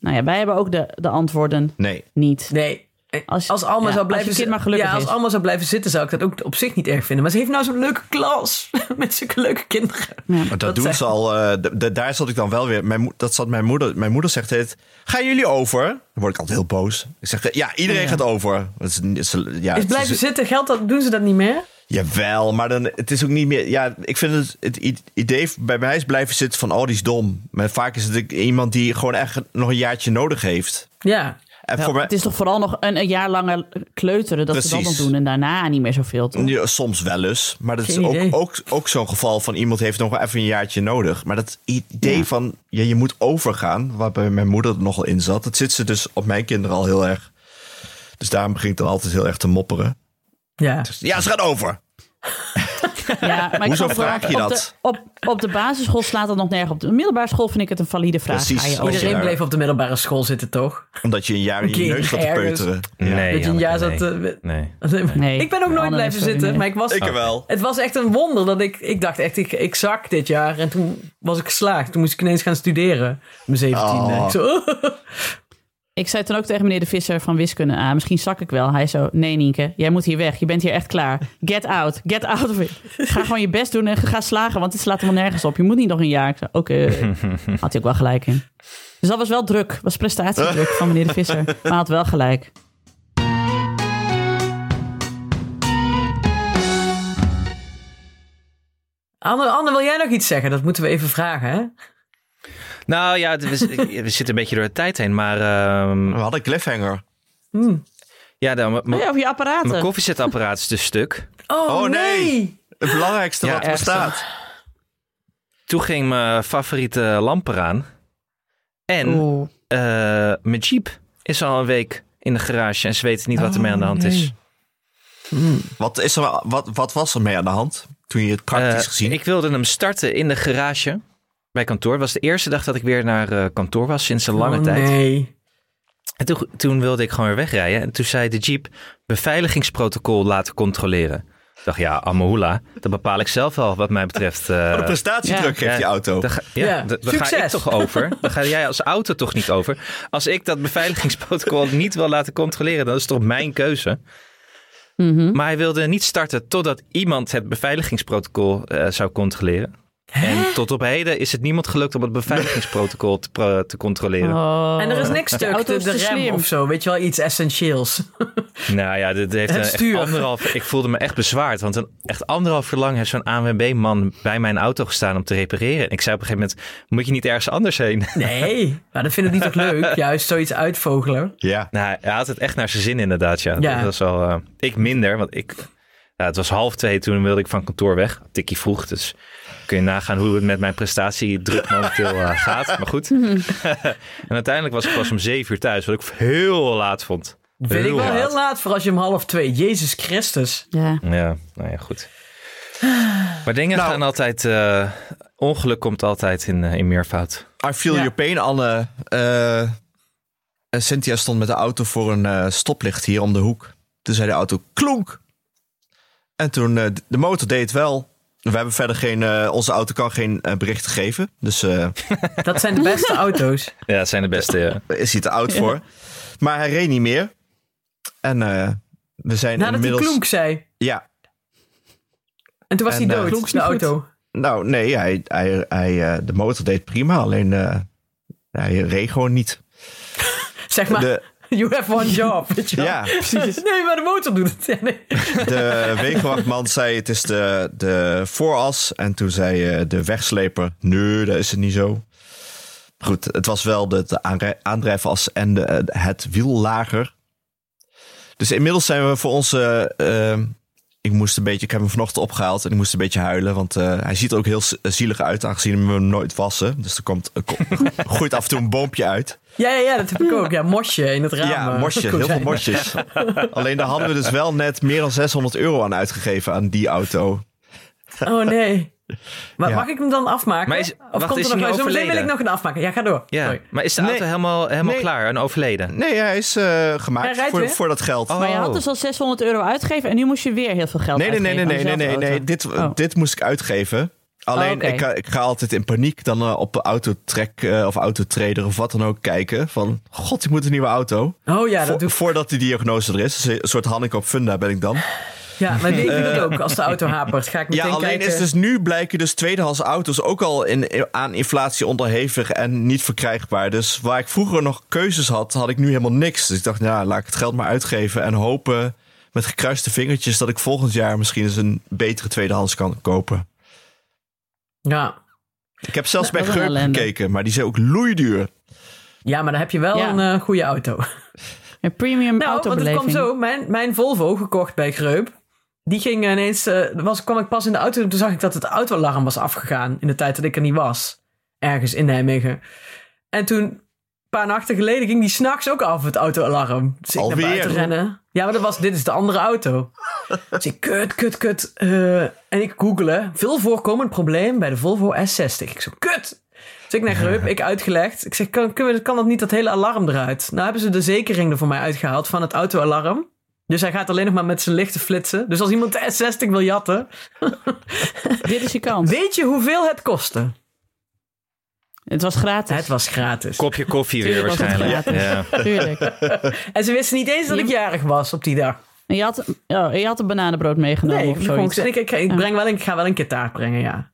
nou ja, wij hebben ook de, de antwoorden Nee. niet. Nee. Als- Als, Alma ja, zou blijven maar gelukkig ja, als. Alma zou blijven zitten, zou ik dat ook op zich niet erg vinden. Maar ze heeft nou zo'n leuke klas [laughs] met zulke leuke kinderen. Maar dat, Dat doen ze al. eh, daar zat ik dan wel weer. Mijn, dat zat mijn moeder. Mijn moeder zegt het. Gaan jullie over? Dan word ik altijd heel boos. Ik zeg ja, iedereen Ja. gaat over. Dat is, is- ja, Is blijven zitten, geldt dat, doen ze dat niet meer? Jawel, maar dan, het is ook niet meer. Ja, ik vind het, het idee bij mij is blijven zitten van. Oh, die is dom. Maar vaak is het iemand die gewoon echt nog een jaartje nodig heeft. Ja. En voor mij, Het is toch vooral nog een, een jaar langer kleuteren dat ze dat nog doen. En daarna niet meer zoveel, toch? Ja, soms wel eens. Maar dat is Geen ook, idee. ook, ook zo'n geval van iemand heeft nog wel even een jaartje nodig. Maar dat idee Ja. van ja, je moet overgaan, waarbij mijn moeder er nogal in zat, dat zit ze dus op mijn kinderen al heel erg. Dus daarom begin ik dan altijd heel erg te mopperen. Ja. Dus, ja, ze gaat over. [laughs] Ja, maar Hoezo vraag je op dat? De, op, op de basisschool slaat dat nog nergens op. De middelbare school vind ik het een valide vraag. Precies. Iedereen bleef op de middelbare school zitten, toch? Omdat je een jaar in je neus zat te peuteren. Nee, dat je een jaar Janneke, zat... nee. Nee. Nee. Ik ben ook nooit blijven zitten, maar ik was... Ik wel. Het was echt een wonder dat ik... Ik dacht echt, ik, ik zak dit jaar. En toen was ik geslaagd. Toen moest ik ineens gaan studeren. Mijn 17e. Oh. [laughs] Ik zei toen ook tegen meneer de Visser van Wiskunde, aan. misschien zak ik wel. Hij zo, nee Nienke, jij moet hier weg. Je bent hier echt klaar. Get out, get out of it. [laughs] Ga gewoon je best doen en ga slagen, want het slaat wel nergens op. Je moet niet nog een jaar. Oké, [laughs] had hij ook wel gelijk in. Dus dat was wel druk, was prestatiedruk van meneer de Visser. [laughs] Maar hij had wel gelijk. Anne, Anne, wil jij nog iets zeggen? Dat moeten we even vragen, hè? Nou ja, we, we zitten een beetje door de tijd heen. Maar ehm, We hadden cliffhanger. ja, dan, m- m- Oh ja, je apparaten. mijn koffiezetapparaat is dus stuk. Oh, Oh, nee. nee! Het belangrijkste Ja, wat er bestaat. Toen ging mijn favoriete lamp eraan. En Oeh. eh, mijn Jeep is al een week in de garage en ze weten niet wat er mee aan de hand is. Wat, is er, wat, wat was er mee aan de hand toen je het praktisch Eh, gezien? Ik wilde hem starten in de garage bij kantoor. Het was de eerste dag dat ik weer naar eh, kantoor was sinds een lange oh, tijd. nee. En toen, toen wilde ik gewoon weer wegrijden. En toen zei de Jeep beveiligingsprotocol laten controleren. Ik dacht, ja, Amahula, dat bepaal ik zelf wel wat mij betreft. eh, Wat een prestatiedruk ja. heeft die auto. daar ga, ja, Ja, daar- ga ik toch over. Daar ga jij als auto toch niet over. Als ik dat beveiligingsprotocol [laughs] niet wil laten controleren, dan is het toch mijn keuze. Mhm. Maar hij wilde niet starten totdat iemand het beveiligingsprotocol eh, zou controleren. En tot op heden is het niemand gelukt om het beveiligingsprotocol te, pro- te controleren. Oh. En er is niks stuk, de, rem slim. of zo. Weet je wel, iets essentieels. [laughs] Nou ja, dit heeft Het een echt stuur. anderhalf. Ik voelde me echt bezwaard. Want een echt anderhalf uur lang heeft zo'n ANWB-man bij mijn auto gestaan om te repareren. En ik zei op een gegeven moment: Moet je niet ergens anders heen? [laughs] Nee, maar dat vinden die toch leuk? [laughs] Juist zoiets uitvogelen. Ja. nou, hij had het echt naar zijn zin, inderdaad. Ja, Ja. Dat was wel. eh, ik minder, want ik. Ja, het was half twee, toen wilde ik van kantoor weg. Tikkie vroeg, dus kun je nagaan hoe het met mijn prestatiedruk momenteel eh, [laughs] gaat. Maar goed. [laughs] en uiteindelijk was ik pas om zeven uur thuis, wat ik heel laat vond. Vind ik wel laat. heel laat voor als je om half twee... Jezus Christus. Ja. Ja, nou ja, goed. Maar dingen Nou. gaan altijd... eh, ongeluk komt altijd in, eh, in meervoud. I feel Ja. your pain, Anne. Eh, en Cynthia stond met de auto voor een eh, stoplicht hier om de hoek. Toen zei de auto klonk. En toen, eh, de motor deed het wel. We hebben verder geen, eh, onze auto kan geen eh, berichten geven. Dus eh [laughs] Dat zijn de beste auto's. [laughs] Ja, dat zijn de beste. ja. [laughs] is hij te oud voor. Maar hij reed niet meer. En eh, we zijn Nadat hij inmiddels... klonk zei. Ja, En toen was En, hij dood, klonk de auto. nou nee, hij, hij, hij, eh, de motor deed prima. Alleen eh, hij reed gewoon niet. Zeg maar, De, [laughs] you have one job. Weet je wel? ja, precies. Nee, maar de motor doet het. [laughs] Ja, nee. De wegenwachtman zei het is de, de vooras. En toen zei eh, de wegsleper, nee, dat is het niet zo. Goed, het was wel de, de aandrijfas en de, eh, het wiel lager. Dus inmiddels zijn we voor onze... eh, ik moest een beetje, ik heb hem vanochtend opgehaald en ik moest een beetje huilen. Want eh, hij ziet er ook heel zielig uit, aangezien we hem nooit wassen. Dus er komt, er komt- [laughs] groeit af en toe een boompje uit. Ja, ja, ja, dat heb ik ook. Ja, mosje in het raam. Ja, eh, mosje, heel veel mosjes. Alleen daar hadden we dus wel net meer dan 600 euro aan uitgegeven aan die auto. Oh nee. Maar Ja. mag ik hem dan afmaken? Maar is- of wacht, komt is er nog Zometeen wil ik nog een afmaken. Ja, ga door. Ja. Sorry. Maar is de Nee. auto helemaal, helemaal Nee. klaar en overleden? Nee, hij is eh, gemaakt voor, voor dat geld. Oh. Maar je had dus al 600 euro uitgegeven en nu moest je weer heel veel geld nee, nee, nee, nee, uitgeven nee, nee, nee, nee. auto. Dit, Oh. dit moest ik uitgeven. Alleen, Oh, ik, ga, ik ga altijd in paniek dan eh, op de autotrek eh, of autotrader of wat dan ook kijken. Van, god, ik moet een nieuwe auto. Oh ja, dat Vo- doe ik. Voordat die diagnose er is. Dus Een soort Hanneke op Funda ben ik dan. Ja, maar ik doe dat ook. Als de auto hapert, ga ik meteen Ja, alleen kijken. is dus nu blijken dus tweedehands auto's ook al in, aan inflatie onderhevig en niet verkrijgbaar. Dus waar ik vroeger nog keuzes had, had ik nu helemaal niks. Dus ik dacht, nou, laat ik het geld maar uitgeven en hopen met gekruiste vingertjes dat ik volgend jaar misschien eens een betere tweedehands kan kopen. Ja. Ik heb zelfs bij dat een Geup ellende. gekeken, maar die zijn ook loeiduur. ja, maar dan heb je wel Ja. een eh, goede auto. Een premium Nou, want het kwam zo. Mijn, mijn Volvo, gekocht bij Greup, die ging ineens... eh, was, kwam ik pas in de auto en toen zag ik dat het autoalarm was afgegaan in de tijd dat ik er niet was. Ergens in Nijmegen. En toen, paar nachten geleden, ging die s'nachts ook af, het autoalarm. Dus ik Alweer? naar buiten rennen. Ja, maar dat was, dit is de andere auto. Dus ik, kut, kut, kut. eh, en ik googelen, veel voorkomend probleem bij de Volvo S60. Ik zo, kut! Dus ik naar Greup, ik uitgelegd. Ik zeg, kan, kunnen we, kan dat niet dat hele alarm eruit? Nou hebben ze de zekering er voor mij uitgehaald van het autoalarm. Dus hij gaat alleen nog maar met zijn lichten flitsen. Dus als iemand de S60 wil jatten, Dit is je kans. weet je hoeveel het kostte? Het was gratis. Het was gratis. Kopje koffie weer Tuurlijk waarschijnlijk. Ja. Tuurlijk. En ze wisten niet eens dat ik jarig was op die dag. En je had, oh, je had een bananenbrood meegenomen Nee, of zoiets. ik, ik, ik, breng wel een, ik ga wel een keer taart brengen, ja.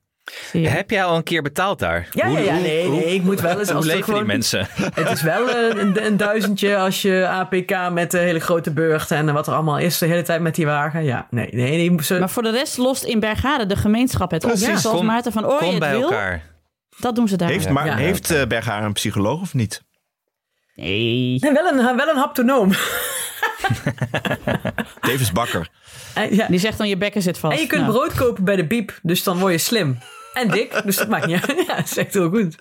Zie je. Heb jij al een keer betaald daar? Ja, ja, ja, nee, nee, ik moet wel eens... Hoe Als leven gewoon, die mensen? [laughs] Het is wel een, duizendje als je APK met de hele grote beurt en wat er allemaal is de hele tijd met die wagen. Ja, nee, nee, nee. Ze, Maar voor de rest lost in Bergharen de gemeenschap het op. Zoals Kom- Maarten van Ooyen Kom het bij wil, elkaar. Dat doen ze daar. Heeft, maar, Ja. heeft eh, Bergharen een psycholoog of niet? Nee. Nee, wel, een, wel een haptonoom. [laughs] Davis Bakker. En, ja. Die zegt dan je bekken zit vast. en je kunt Nou, brood kopen bij de biep, dus dan word je slim. En dik, dus dat maakt niet uit. [laughs] Ja, dat is echt heel goed.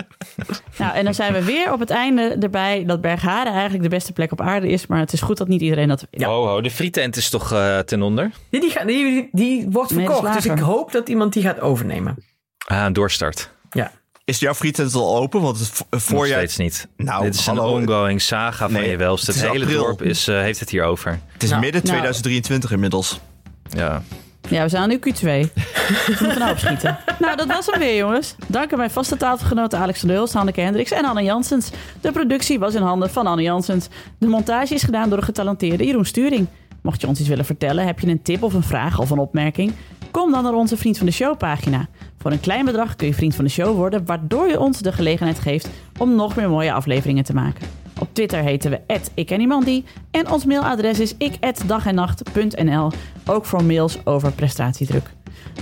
Nou, en dan zijn we weer op het einde erbij dat Bergharen eigenlijk de beste plek op aarde is. Maar het is goed dat niet iedereen dat weet. Oh, oh, de frietent is toch eh, ten onder? Die, die, gaat, die, die wordt verkocht, dus ik hoop dat iemand die gaat overnemen. Ah, een doorstart. Ja. Is jouw frietent al open? Want het Nog voorjaar... steeds niet. Nou, Dit is hallo. een ongoing saga van Nee, je welst. het hele april. dorp is, eh, heeft het hier over. Het is Nou, midden nou. 2023 inmiddels. Ja. Ja, we zijn nu Q2. Dus we moeten nou opschieten. [laughs] Nou, dat was hem weer, jongens. Dank aan mijn vaste tafelgenoten Alex van Deulst, Hanneke Hendricks en Anne Janssens. De productie was in handen van Anne Janssens. De montage is gedaan door de getalenteerde Jeroen Sturing. Mocht je ons iets willen vertellen, heb je een tip of een vraag of een opmerking? Kom dan naar onze Vriend van de Show pagina. Voor een klein bedrag kun je Vriend van de Show worden, waardoor je ons de gelegenheid geeft om nog meer mooie afleveringen te maken. Op Twitter heten we @ikkenniemandie en ons mailadres is ik@dagennacht.nl. Ook voor mails over prestatiedruk.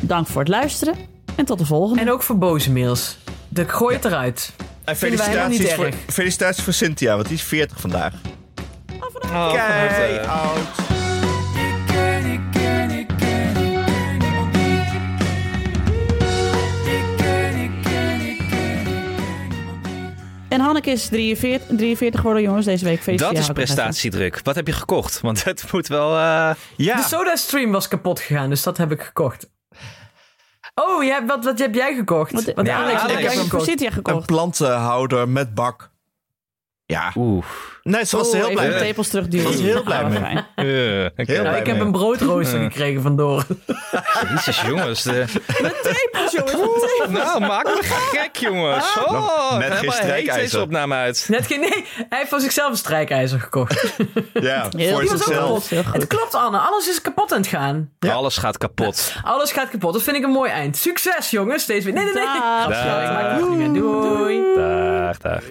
Dank voor het luisteren en tot de volgende. En ook voor boze mails. De, gooi het eruit. En felicitaties voor, felicitaties voor Cynthia, want die is 40 vandaag. Oh, Kijk, eh, oud. En Hanneke is 43, 43 geworden, jongens, deze week. Feliciteer dat is prestatiedruk. Wat heb je gekocht? Want [laughs] het moet wel... eh, Ja, De SodaStream was kapot gegaan, dus dat heb ik gekocht. Oh, jij, wat, wat heb jij gekocht? Wat, Wat ja, Alex, heb ik jij heb voor gekocht? Een gekocht. plantenhouder met bak. Ja, Oeh. nee, ze was Oeh, heel blij de mee. tepels terugduwen. Was heel blij Ah, mee. oké. Heel Nou, blij ik heb een broodrooster gekregen van Doren. Jezus, jongens. de- Tepels, jongens. Nou, maak me gek, jongens. Oh, Met geen strijkijzer. deze opname uit. Net geen, nee, hij heeft voor zichzelf een strijkijzer gekocht. Ja, Heel [laughs] voor goed. Die was ook zichzelf. Het klopt, Anne. Alles is kapot aan het gaan. Alles gaat kapot. Alles gaat kapot. Dat vind ik een mooi eind. Succes, jongens. Steeds weer. Nee, nee, nee. Dag. Doei. Dag, dag.